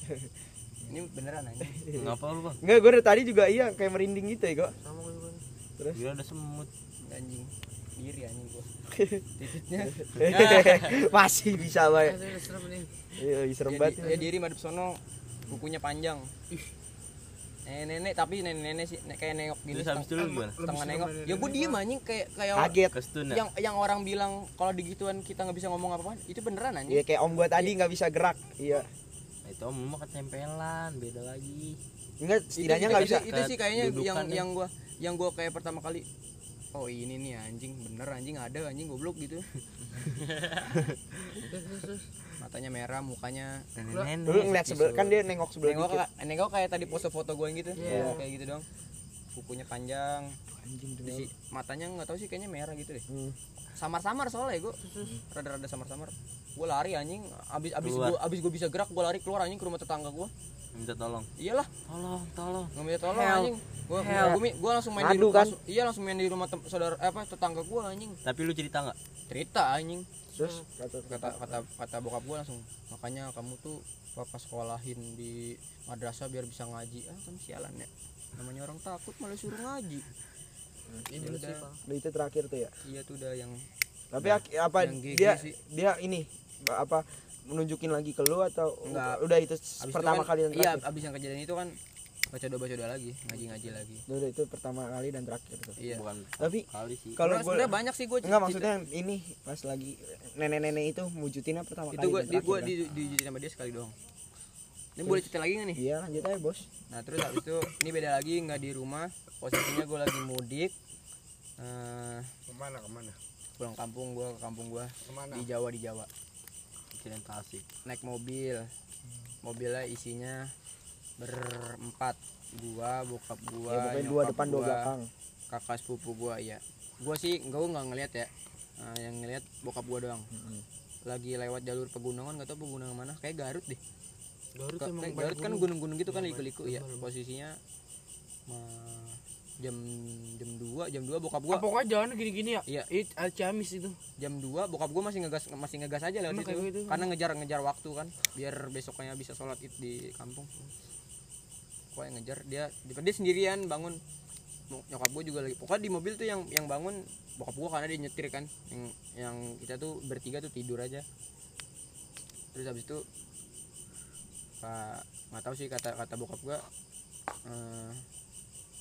ini beneran anjing Ngapa lu, Bang? Enggak, gue dari tadi juga iya kayak merinding gitu ya kok. sama gue juga nih. Gila ada semut. anjing iri anjing gua titiknya Masih bisa nih Iya, serem banget. ya diri madep sono kukunya panjang nenek-nenek tapi nenek-nenek sih ne- kayak nengok gini Terus habis itu lu gimana? setengah nengok ya gue diem anjing kayak kayak Kaget. Kestun ya? yang yang orang bilang kalau digituan kita nggak bisa ngomong apa-apa itu beneran anjing Iya kayak om gua tadi nggak bisa gerak. Iya. Nah, itu om lu mah ketempelan, beda lagi. Enggak, setidaknya nggak bisa. itu sih kayaknya yang Kedudukannya. yang gua yang gua kayak pertama kali oh ini nih anjing bener anjing ada anjing goblok gitu matanya merah mukanya. Lu ngeliat sebelah kan dia nengok sebelah nengok dikit. ka- nengok kayak tadi pose foto gue gitu. Iya. kayak gitu dong kukunya panjang. Anjing si matanya nggak tahu sih kayaknya merah gitu deh. Hmm. samar-samar soalnya gue rada-rada samar-samar. Gue lari anjing. Abis abis gue abis gue bisa gerak gue lari keluar anjing ke rumah tetangga gue Minta tolong. iyalah. Tolong, tolong. nggak minta tolong Help. anjing. Gue gue gue langsung main di rumah kan? iya langsung main di rumah saudara eh, apa tetangga gue anjing. Tapi lu cerita nggak? cerita anjing Terus kata kata kata kata bokap gue langsung makanya kamu tuh papa sekolahin di madrasah biar bisa ngaji ah kan sialan ya namanya orang takut malah suruh ngaji ini Ya lu sih udah. Udah itu terakhir tuh ya. iya tuh udah yang Tapi ak- apa yang dia sih. dia ini apa menunjukin lagi ke lu atau Enggak. udah itu abis pertama itu kan, kali iya terakhir. abis yang kejadian itu kan baca doa baca doa lagi. Ngaji ngaji lagi Udah itu pertama kali dan terakhir tuh. iya. Bukan Tapi kali sih. kalau gue banyak sih gue enggak maksudnya yang ini pas lagi nenek-nenek itu wujudinnya pertama itu kali gue dan di gue di di sama dia sekali doang. Ini boleh cerita lagi nggak kan? nih? Iya lanjut aja bos. nah terus habis itu ini beda lagi nggak di rumah. Posisinya gue lagi mudik. Eh, ke mana ke mana? pulang kampung gue ke kampung gue ke mana? Di Jawa di Jawa. Kirain Tasik. naik mobil. Mobilnya isinya berempat gua bokap gua Ya pokoknya dua nyokap depan dua gua, belakang. kakak sepupu gua ya gua sih gua nggak ngeliat ya. Nah, yang ngeliat bokap gua doang. Lagi lewat jalur pegunungan nggak tahu pegunungan mana kayak Garut deh. Garut Ka- emang kayak Garut kan gunung. gunung-gunung gitu kan Iya, liku-liku ya posisinya jam jam 2 jam 2 bokap Ah, gua pokoknya jalan gini-gini ya? Iya. It, ah, Ciamis itu. Jam 2 bokap gua masih ngegas masih ngegas aja lewat Emang kayak gitu? karena ngejar-ngejar waktu kan biar besoknya bisa sholat id di kampung pokoknya ngejar. Dia dia sendirian bangun. Nyokap gua juga lagi. Pokoknya di mobil tuh yang yang bangun bokap gua karena dia nyetir kan. Yang yang kita tuh bertiga tuh tidur aja. Terus habis itu pak nggak tahu sih kata kata bokap gua eh,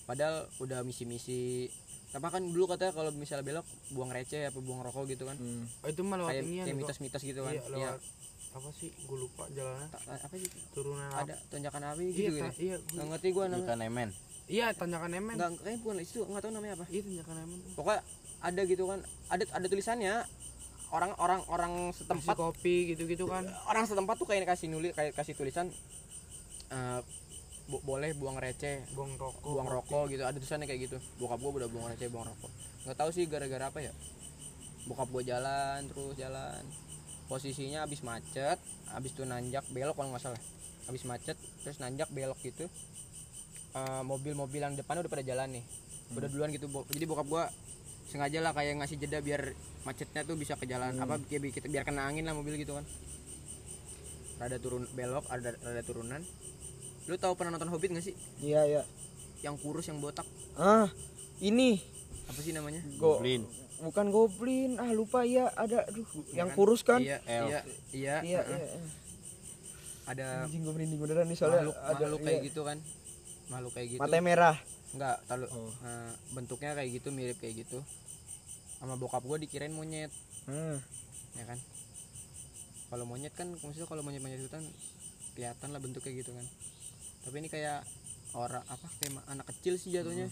padahal udah misi-misi. Apa kan dulu katanya kalau misalnya belok buang receh apa buang rokok gitu kan. Hmm. oh, itu mah lewat kayak ya kayak mitos-mitos gitu kan. Iya, Iya. Apa sih? Gue lupa jalannya. Ta- apa sih? Turunan ada tanjakan api iya gitu ta- gitu iya gua- nggak ngerti gua namanya. Bukan emen. Iya tanjakan emen. Nggak kayaknya bukan itu nggak tahu namanya apa. Iya tanjakan emen. Pokoknya ada gitu kan ada ada tulisannya. Orang orang orang Kasih setempat kopi gitu-gitu kan. Orang setempat tuh kayak kasih nulis kayak kasih tulisan eh, bo- boleh buang receh. Buang rokok. Buang rokok gitu ada tulisannya kayak gitu. Bokap gua udah buang receh buang rokok. Nggak tahu sih gara-gara apa ya. Bokap gua jalan terus jalan posisinya habis macet habis tuh nanjak belok kalau nggak salah. Habis macet terus nanjak belok gitu. Eh, mobil-mobil yang depan udah pada jalan nih. Udah duluan gitu jadi bokap gua sengaja lah kayak ngasih jeda biar macetnya tuh bisa ke jalan apa kayak bi- kita biar kena angin lah mobil gitu kan. Rada turun belok ada rada turunan. Lu tahu pernah nonton Hobbit gak sih? Iya iya. yang kurus yang botak. Ah, ini. Apa sih namanya? Go. Goblin. Bukan goblin. Ah, lupa ya ada aduh yang kan? kurus kan? iya Elf. iya iya Iya, heeh. iya. iya. ada Anjing gue merinding beneran nih soalnya makhluk ada makhluk kayak iya. gitu kan makhluk kayak gitu Mata merah. enggak tahu Oh. eh, bentuknya kayak gitu mirip kayak gitu sama bokap gua dikirain monyet Hmm. ya kan kalau monyet kan maksudnya kalau monyet monyet hutan kelihatan lah bentuknya gitu kan tapi ini kayak orang apa kayak anak kecil sih jatuhnya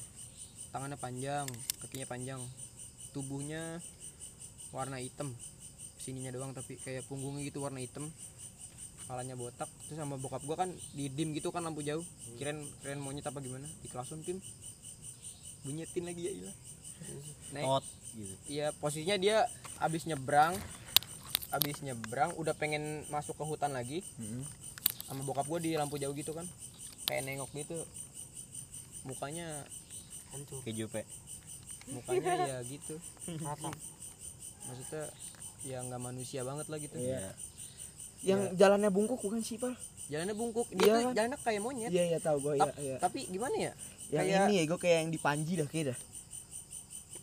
tangannya panjang kakinya panjang tubuhnya warna hitam. Sininya doang tapi kayak punggungnya gitu warna hitam. Kepalanya botak. Terus sama bokap gua kan di dim gitu kan lampu jauh. Kirain kirain monyet apa gimana? Di klasun tim. Bunyetin lagi ya ilah. Naik. Gitu. Iya posisinya dia abis nyebrang abis nyebrang udah pengen masuk ke hutan lagi. Hmm. sama bokap gue di lampu jauh gitu kan. Kayak nengok gitu. Mukanya hancur Keju pe. Mukanya ya gitu rata maksudnya ya nggak manusia banget lah gitu Iya. Yang jalannya bungkuk bukan sih, Pak? jalannya bungkuk Iya dia tuh kan? jalannya kayak monyet Iya, iya tahu gue ya, Tap- iya. tapi gimana ya Yang kayak- ini ya, gue kayak yang di Panji dah kayak dah.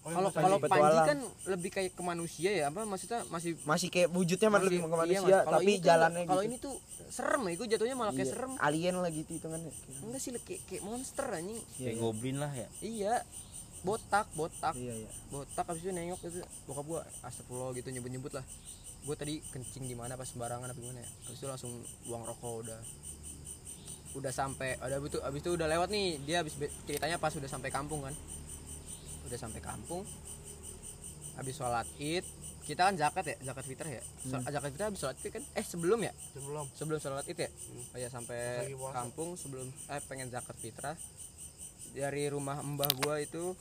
Oh, kalau Panji. kalau petualang. Panji kan lebih kayak ke manusia ya apa maksudnya masih Masih kayak wujudnya masih, lebih ke iya, manusia, Mas. Kalau tapi ini tuh- jalannya kalau gitu. ini tuh serem ya gue jatuhnya malah kayak Iya, serem Alien lah gitu hitungannya. enggak sih kayak, kayak monster anjing Kayak goblin lah ya. iya botak botak. Iya, iya. botak habis itu nengok itu bokap gua astagfirullah gitu nyebut-nyebut lah. Gua tadi kencing di mana pas sembarangan apa gimana ya. Habis itu langsung buang rokok udah. Udah sampai ada itu habis itu udah lewat nih. Dia habis be- ceritanya pas udah sampai kampung kan. Udah sampai kampung. Habis sholat id kita kan zakat ya zakat fitrah ya. So- zakat fitrah habis sholat id kan eh sebelum ya? Sebelum. Sebelum sholat id ya? Oh ya sampai kampung sebelum eh pengen zakat fitrah. Dari rumah mbah gua itu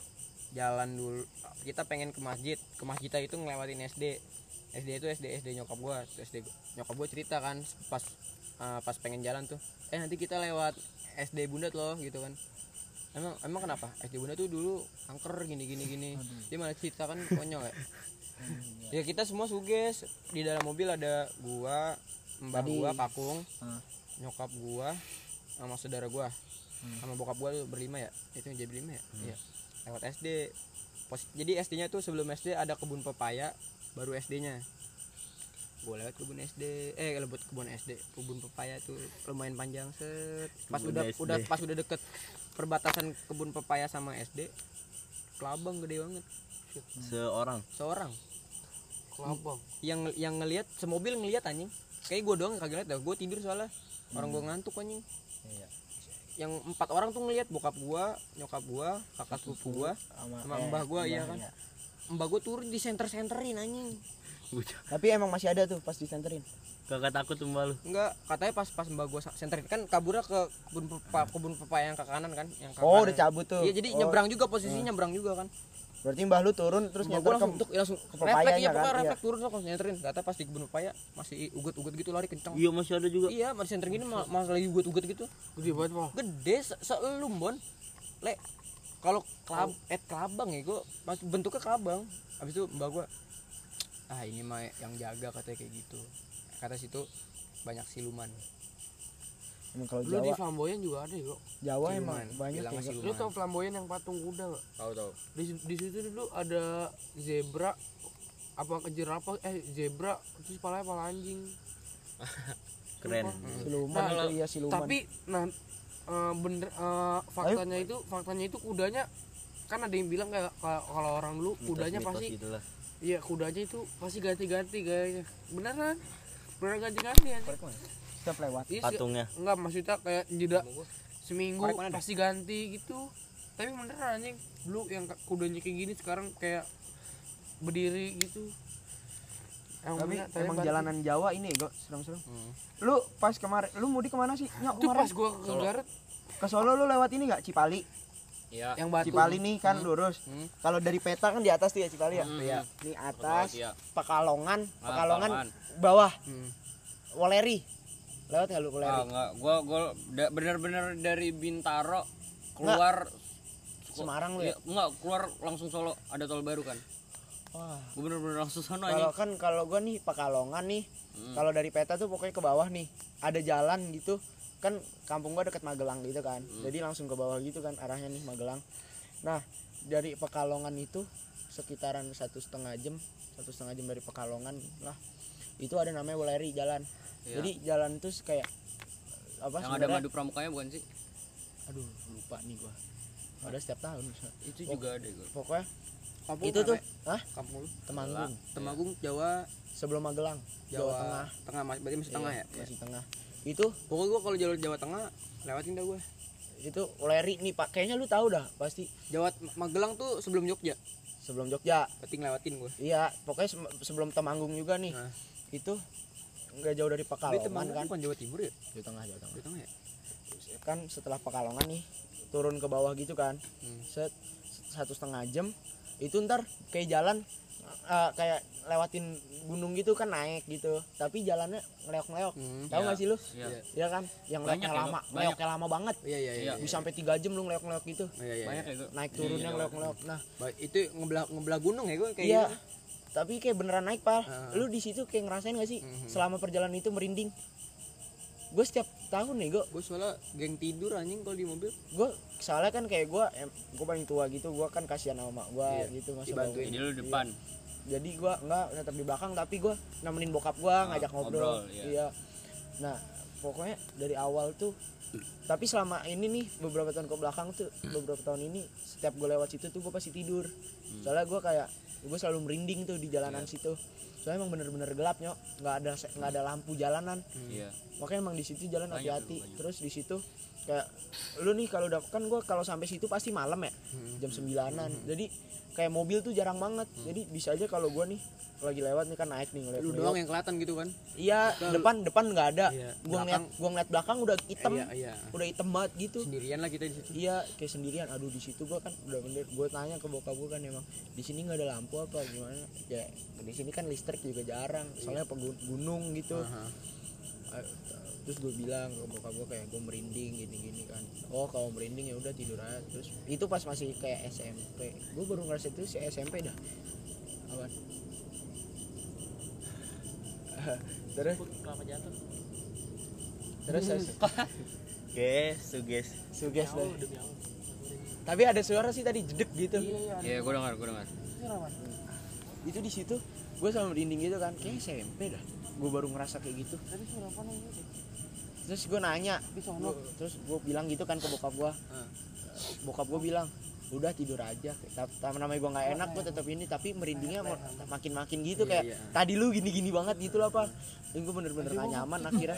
jalan dulu. Kita pengen ke masjid. Ke masjid itu ngelewatin SD SD itu SD SD nyokap gua. SD nyokap gua cerita kan pas eh, pas pengen jalan tuh eh nanti kita lewat SD Bundat loh gitu kan. Emang emang kenapa? SD Bundat tuh dulu angker gini gini gini. Dia malah cerita kan konyol ya? Ya kita semua suges. Di dalam mobil ada gua Tadi. gua kakung Hmm. nyokap gua sama saudara gua. Sama bokap gua tuh berlima ya? Itu yang jadi berlima ya? Iya lewat SD Pos- jadi SD nya tuh sebelum SD ada kebun pepaya baru SD nya. Gue lewat kebun SD eh lewat kebun SD kebun pepaya tuh lumayan panjang set. Pas Kebun udah SD. udah pas udah deket perbatasan kebun pepaya sama SD kelabang gede banget. Seorang. seorang. Kelabang. Yang yang ngelihat semobil ngelihat anjing. Kayak gue doang kagak ngeliat dah. Gue tidur soalnya. Orang gue ngantuk anjing. Iya. Yang empat orang tuh ngelihat bokap gua nyokap gua kakak sepupu gua sama eh, mbah gua iya mbah, kan iya. mbah gua turun di center centerin anjing Tapi emang masih ada tuh pas disenterin. Kakak takut tuh mbak lu. Enggak, katanya pas pas mbak gua senterin kan kaburnya ke kebun pepa, kebun pepaya yang ke kanan kan, yang ke Oh, kanan. udah cabut tuh. Iya, jadi Oh, nyebrang juga posisinya nyebrang juga kan. Berarti mbah lu turun terus Mbak nyetor gua ke langsung, tuh, langsung ke refleks pepayanya iya kan, pokoknya iya. refleks turun langsung nyenterin. Kata pas di kebun pepaya masih ugut-ugut gitu lari kencang. Iya masih ada juga. Iya, masih senterin gini ma- masih lagi ugut-ugut gitu. Gede banget, Pak. Gede se seelum, Bon. Le, kalau kelab eh kelabang ya gua masih bentuknya kelabang. Habis itu mbak gua ah ini mah yang jaga katanya kayak gitu. Kata situ banyak siluman. Emang kalau Lu di Jawa, Flamboyan juga ada ya, kok. Jawa emang Siluman, banyak bilang ya. Lu tau Flamboyan yang patung kuda gak? Tahu tahu. Di, di situ dulu ada zebra apa jerapah eh zebra terus pala anjing. Keren. Siluman Nah, itu iya siluman. Tapi nah eh, bener eh, faktanya itu faktanya itu kudanya kan ada yang bilang kayak kalau orang dulu kudanya Mitos-mitos pasti gitu iya kudanya itu pasti ganti-ganti gayanya. Beneran? Beneran ganti-ganti ya? Setiap lewat. Iya. Patungnya. Enggak maksudnya kayak jeda seminggu pasti ganti gitu. Tapi beneran anjing. Dulu yang kudanya kayak gini sekarang kayak berdiri gitu. Yang Tapi bener, emang jalanan Jawa ini kok serem-serem. Lu pas kemarin lu mudik ke mana sih? Nyok itu kemarin pas gua ke Garut ke Solo lu lewat ini gak Cipali? Iya. yang batu. Cipali nih kan lurus. Hmm. Kalau dari peta kan di atas tuh ya Cipali ya. Iya. Ini atas, Iya. Pekalongan, Ah, Pekalongan Pekalongan. bawah. Hmm. Woleri. Lewat nggak lu Ah, enggak, gua gua da- bener-bener dari Bintaro keluar Semarang lu ya? Enggak, keluar langsung Solo, ada tol baru kan. Wah. Gua bener-bener langsung sono Kalau kan kalau gua nih Pekalongan nih, Hmm. kalau dari peta tuh pokoknya ke bawah nih. Ada jalan gitu. Kan kampung gua deket Magelang gitu kan. Hmm. Jadi langsung ke bawah gitu kan arahnya nih Magelang. Nah, dari Pekalongan itu sekitaran satu setengah jam, satu setengah jam dari Pekalongan lah. Itu ada namanya Woleri jalan. Iya. Jadi jalan itu kayak apa Yang ada madu pramukanya bukan sih? Aduh, lupa nih gua. Ada setiap tahun. Itu juga ada gua. Pokoknya Kampung itu tuh, hah? Kampung lu? Temanggung, Temanggung Jawa sebelum Magelang, Jawa, Jawa, Tengah. Tengah, mas- berarti masih tengah Iya, ya? Masih tengah. Itu Pokoknya gua kalau jalur Jawa Tengah lewatin dah gua. itu Woleri nih Pak. Kayaknya lu tahu dah pasti Jawa Magelang tuh sebelum Jogja. sebelum Jogja. Berarti ngelewatin gua. Iya, pokoknya se- sebelum Temanggung juga nih. Nah. Itu nggak jauh dari Pekalongan kan. bukan Jawa Timur ya? Jawa Tengah, Jawa Tengah. Jawa Tengah ya? Kan setelah Pekalongan nih turun ke bawah gitu kan. Hmm. Set satu setengah jam itu ntar kayak jalan eh, kayak lewatin gunung gitu kan naik gitu tapi jalannya ngeleok-ngeleok Hmm. tahu nggak sih lu Iya. Iya kan yang Banyak ngeleoknya ya, lama? Banyak. ngeleoknya lama banget Iya iya iya. bisa sampai tiga jam lu ngeleok-ngeleok gitu Iya iya. Banyak iya. ya gua. naik turunnya ngeleok-ngeleok nah Itu ngebelah ngebelah gunung ya gua kayak iya gitu. Tapi kayak beneran naik pak Ah. lu di situ kayak ngerasain gak sih Mhm. selama perjalanan itu merinding gue setiap tahun nih gue Gue soalnya geng tidur anjing kalau di mobil. gue soalnya kan kayak gue gue paling tua gitu gue kan kasihan sama mak gue Iya, gitu masa dibantuin. bawa- Jadi lu depan. jadi gue nggak tetap di belakang tapi gue nemenin bokap gue ngajak ngobrol, ngobrol, iya. iya nah pokoknya dari awal tuh tapi selama ini nih beberapa tahun ke belakang tuh beberapa tahun ini setiap gue lewat situ tuh gue pasti tidur soalnya gue kayak gue selalu merinding tuh di jalanan situ. Soalnya emang bener-bener gelap nyok. Nggak ada nggak ada lampu jalanan. Iya. makanya emang di situ jalan hati-hati. terus di situ kayak lu nih kalau udah kan gue kalau sampai situ pasti malam ya Hmm. jam sembilanan. Jadi kayak mobil tuh jarang banget. Jadi bisa aja kalau gue nih lagi lewat nih kan naik nih ngeliat Lu doang yang kelihatan gitu kan. iya depan depan nggak ada. Iya, gue ngeliat gue ngeliat belakang udah hitam. Iya iya. udah hitam banget gitu. Sendirian lah kita di situ. iya kayak sendirian. Aduh di situ gue kan udah bener. Gue tanya ke bokap gue kan emang di sini nggak ada lampu apa gimana? Ya di sini kan listrik juga jarang. Soalnya pegun- gunung gitu. Aha. Ah, terus gue bilang ke bokap gue kayak gue merinding gini gini kan. Oh kalau merinding ya udah tidur aja. Terus itu pas masih kayak SMP gue baru ngerasa itu si SMP dah. Apa terus? Terus terus. Guys, suges. suges deh tapi ada suara sih tadi jedek gitu. Iya, gua dengar, gua dengar. itu di situ gue sama merinding gitu kan kayak SMP dah. Gue baru ngerasa kayak gitu. Terus gue nanya. Gua- terus gue bilang gitu kan ke bokap gue bokap gue bilang udah tidur aja. Tapi namanya gue nggak enak gue tetap ini tapi merindingnya ma- makin makin gitu kayak iya. tadi lu gini gini banget gitu lah pak. Gue bener-bener gak nyaman akhirnya.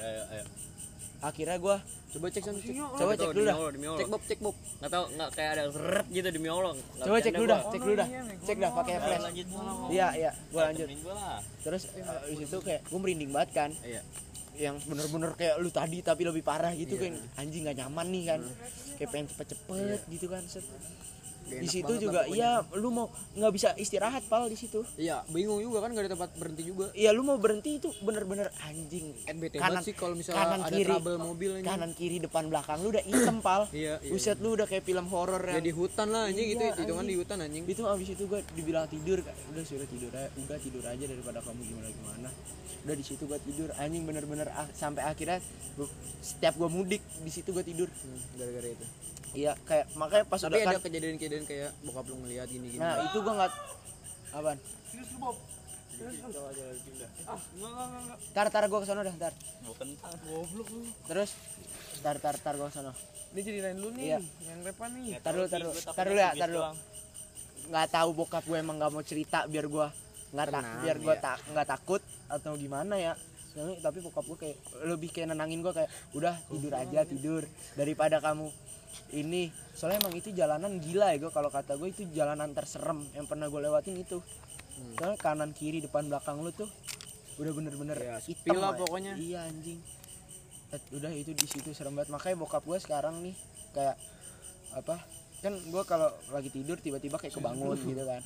Akhirnya gua coba cek sana cek. Coba cek dulu dah. Cek bob cek bob. Nggak tahu nggak kayak ada seret gitu demi Allah. Nggak coba cek dulu gua. dah cek dulu dah. Cek dah pakai flash. iya iya. Gua lanjut. Temenin gua lah. Terus eh, di situ kayak gua merinding banget kan. Iya. yang bener-bener kayak lu tadi tapi lebih parah gitu kan. Anjing nggak nyaman nih kan. Kayak pengen cepet-cepet gitu kan set. Di situ juga iya lu mau nggak bisa istirahat pal di situ. Iya bingung juga kan gak ada tempat berhenti juga. Iya lu mau berhenti itu bener-bener anjing. Kan bete Kanan- sih kalau misalnya kanan ada kiri. trouble mobil ini. Kanan kiri depan belakang. Lu udah hitam pal. Iya iya. Buset lu udah kayak film horor ya yang di hutan lah anjing. Gitu Iya, hitungan anjing. di hutan anjing. Itu abis itu gua dibilang tidur udah suruh tidur aja. Udah tidur aja daripada kamu gimana gimana. Udah di situ gua tidur. Anjing bener-bener ah, sampai akhirnya gua- setiap gua mudik di situ gua tidur. Hmm, gara-gara itu iya kayak makanya pas tapi udah ada kan kejadian-kejadian kayak bokap lu ngeliat gini gini nah itu gua nggak apaan? Tar tar gua ke sana dah tar bukan terus tar tar tar gua ke sana Ini ceritain dulu nih, Iya. yang repan nih. tar dulu tar dulu. tar dulu ya tar dulu. nggak tahu bokap gue emang nggak mau cerita biar gue nggak tak biar gue ya. tak nggak takut atau gimana ya. Tapi bokap gue kayak lebih kayak nenangin gue kayak udah tidur aja tidur. Daripada kamu ini soalnya emang itu jalanan gila ya gue kalau kata gue itu jalanan terserem yang pernah gue lewatin itu. Soalnya kanan kiri depan belakang lu tuh udah bener-bener Ya, hitam lah ya. pokoknya. iya anjing. Eh, udah itu di situ serem banget. Makanya bokap gue sekarang nih kayak apa kan gue kalau lagi tidur tiba-tiba kayak kebangun gitu kan.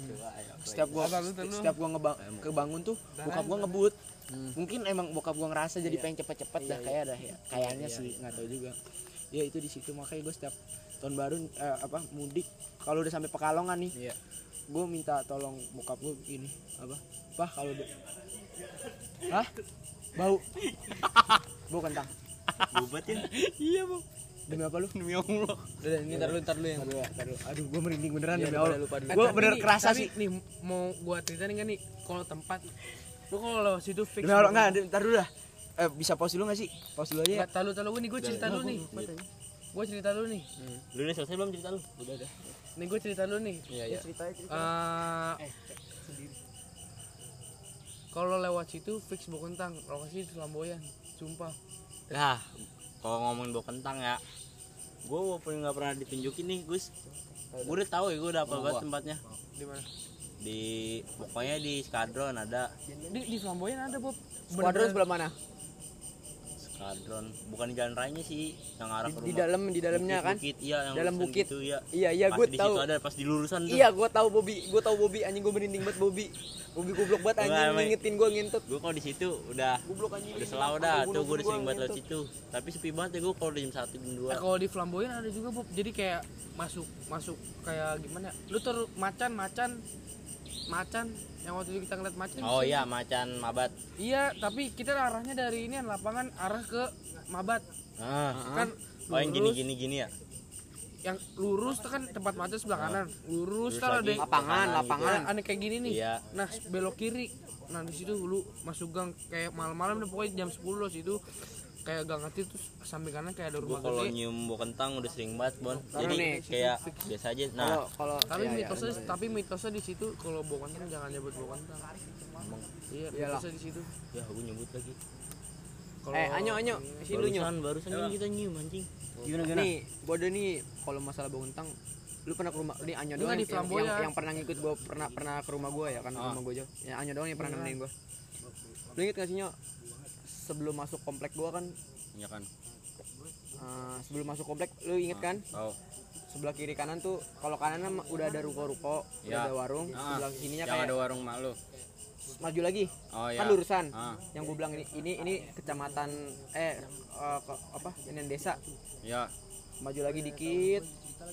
Setiap gue setiap gue ngebang kebangun tuh bokap gue ngebut. Mungkin emang bokap gue ngerasa jadi pengen cepet-cepet dah kayak dah ya kayaknya sih nggak tahu juga ya itu di situ. Makanya gue setiap tahun baru eh, apa mudik. Kalau udah sampai pekalongan nih Iya. gue minta tolong bokap gue ini apa pah kalau udah hah? Bau. Bau kentang. Bubatin Iya bang. demi apa lu? Demi Allah. Udah, ini tar dulu tar dulu yang Aduh, aduh, aduh gue merinding beneran Iya, demi Allah. lupa dulu. gue bener nih- kerasa sih. nih mau gua ceritain nggak nih kalau tempat lu kalau situ fix demi Allah nggak ntar dulu dah eh, bisa pause dulu gak sih? Pause dulu aja ya. Nggak, tahu tahu gue nih gue cerita dulu nih. gue cerita dulu nih. Lu udah selesai belum cerita lu? Udah udah. Nih gue cerita dulu nih. Iya iya. Eh, kalau lewat situ fix bawa kentang. Lokasi di Flamboyan. Sumpah. Nah, kalau ngomongin bawa kentang ya, gue walaupun nggak pernah ditunjukin nih, Gus, gue udah tahu ya gue udah apa banget tempatnya. di mana? Di pokoknya di skadron ada. Di, di Flamboyan ada Bob. Squadron sebelah mana skadron, bukan di jalan raya sih, yang arah ke di rumah. dalam di dalamnya kan Bukit, iya, yang Dalam bukit. gitu, iya. iya iya gue di tahu situ ada pas di lurusan tuh. iya gue tahu Bobby gue tahu Bobby anjing gue merinding banget Bobby Bobby goblok banget anjing ngingetin gue ngintut Gue kalau di situ udah goblok anjing udah selalu dah, tuh gue udah sering banget lewat situ. Tapi sepi banget ya gue kalau jam satu jam dua. Nah, kalau di Flamboyan ada juga Bob jadi kayak masuk masuk kayak gimana ya? lu ter macan macan yang waktu itu kita ngeliat macan Oh iya, macan mabat. iya tapi kita arahnya dari ini lapangan arah ke Mabat Ah, kan oh yang gini gini gini ya. yang lurus tuh kan tempat macan sebelah kanan lurus Terus kan ada lapangan lapangan Nah, aneh kayak gini nih. Iya. Nah, belok kiri. Nah, di situ lu masuk gang kayak malam-malam deh pokoknya jam 10 loh situ kayak gang kecil terus samping kanan kayak ada rumah kalau nyium bau kentang udah sering banget, Bon. Jadi nih, kayak biasa aja. Nah, kalau kalau Tapi iya, iya. mitosnya tapi mitosnya di situ kalau bawa kentang jangan nyebut bawa kentang. Iya, Iyalah. mitosnya di situ. ya gue nyebut lagi. Kalau eh anyo anyo sini lu Barusan barusan ini kita nyium anjing. nih bodoh nih kalau masalah bau kentang lu pernah ke rumah ini Anyo doang di yang, Flamboyan. yang, yang pernah ngikut gua pernah pernah ke rumah gua ya kan Ah. rumah gua jauh ya Anyo doang yang pernah nemenin gua lu inget gak sih Nyo sebelum masuk komplek gua kan Iya kan. eh, sebelum masuk komplek lu inget kan Oh, sebelah kiri kanan tuh kalau kanan udah ada ruko-ruko udah Ya. ada warung Ah, sebelah sininya kayak ada warung mak lu. maju lagi Oh ya. kan lurusan Ah. yang gue bilang ini ini ini kecamatan eh eh, ke- apa ini desa Ya. maju lagi dikit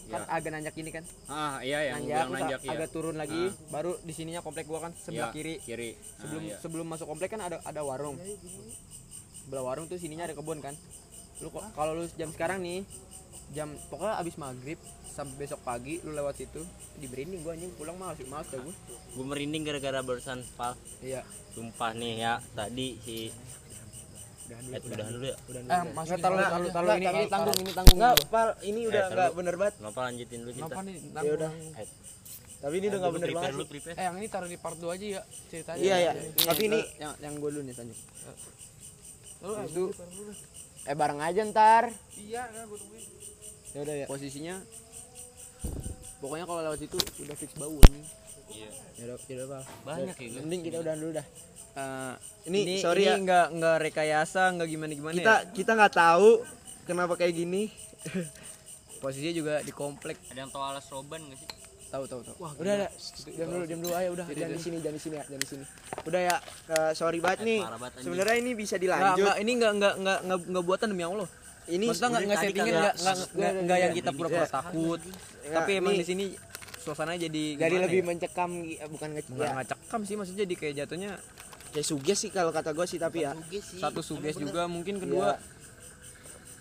kan Ya. agak nanjak ini kan Ah, iya yang nanjak, bilang nanjak ya. agak turun lagi baru di sininya komplek gua kan sebelah Ya, kiri Kiri. sebelum Ah, iya. sebelum masuk komplek kan ada ada warung sebelah warung tuh sininya ada kebun kan lu kok kalau lu jam sekarang nih jam pokoknya abis maghrib sampai besok pagi lu lewat situ di branding gua anjing pulang males males dah gua gue merinding gara-gara barusan pal. iya Sumpah nih ya, tadi si Eh, udahan dulu ya. eh masuk taruh Nggak, taruh taruh nggak, ini ini tanggung ini tanggung Enggak, dulu. Pal, ini udah Eh, enggak taruh. bener banget. Kenapa lanjutin dulu? Kenapa nih? Ya udah. Tapi ini udah enggak bener banget. lu sih. prepare. Eh yang ini taruh di part 2 aja ya ceritanya. Iya, iya. Ini, Tapi ini yang yang gua dulu nih lanjut Lu eh, itu Eh bareng aja ntar. iya kan gue tungguin Ya udah ya. posisinya pokoknya kalau lewat situ udah fix bau nih Iya. Ya udah, ya udah, Pak. Banyak ya gue. Mending kita udah dulu dah. Eh, Ini, ini sorry ini ya. nggak nggak rekayasa nggak gimana gimana Kita ya kita nggak tahu kenapa kayak gini. posisinya juga di komplek Ada yang tahu alas roban gak sih? Tahu tahu tahu Udah, udah. Diam dulu, diam dulu ayo udah. Jangan di sini, jangan di sini ya, jangan di sini. Udah ya, eh, sorry banget nih. banget, anjing. Sebenarnya ini bisa dilanjut. nggak, ini nggak nggak nggak nggak nggak buatan demi allah Ini Maksudnya nggak kagak- nggak nggak yang kita pura-pura Ya. takut Ya, tapi emang di sini suasananya jadi Jadi lebih ya? mencekam eh, bukan ngecek. nggak nggak cekam sih maksudnya jadi kayak jatuhnya kayak suges sih kalau kata gue sih tapi ya satu suges juga mungkin kedua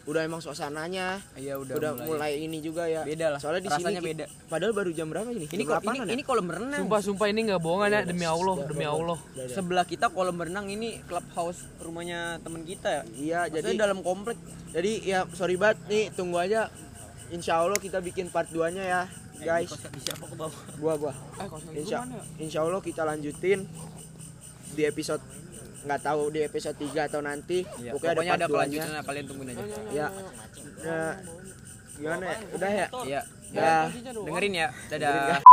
udah emang suasananya iya udah, udah, mulai. ini juga ya. beda lah Soalnya di sini beda padahal baru jam berapa ini? ini Jam kok ini, ya? ini kolam renang Sumpah sumpah ini nggak bohongan ya demi Allah demi Allah. sebelah kita kolam renang ini clubhouse rumahnya temen kita ya Iya, jadi jadi dalam komplek jadi ya sorry banget nih tunggu aja. Insya Allah kita bikin part 2 nya ya guys. Siapa ke bawah? Gua gua. eh Insya, insya Allah kita lanjutin di episode nggak tahu di episode 3 atau nanti. Iya, pokoknya, pokoknya ada ada part 2 nya kelanjutannya kalian tungguin aja. Ya. Nah, gimana ya? Udah ya? Iya. Ya. Dengerin ya. Dadah. Dengerin,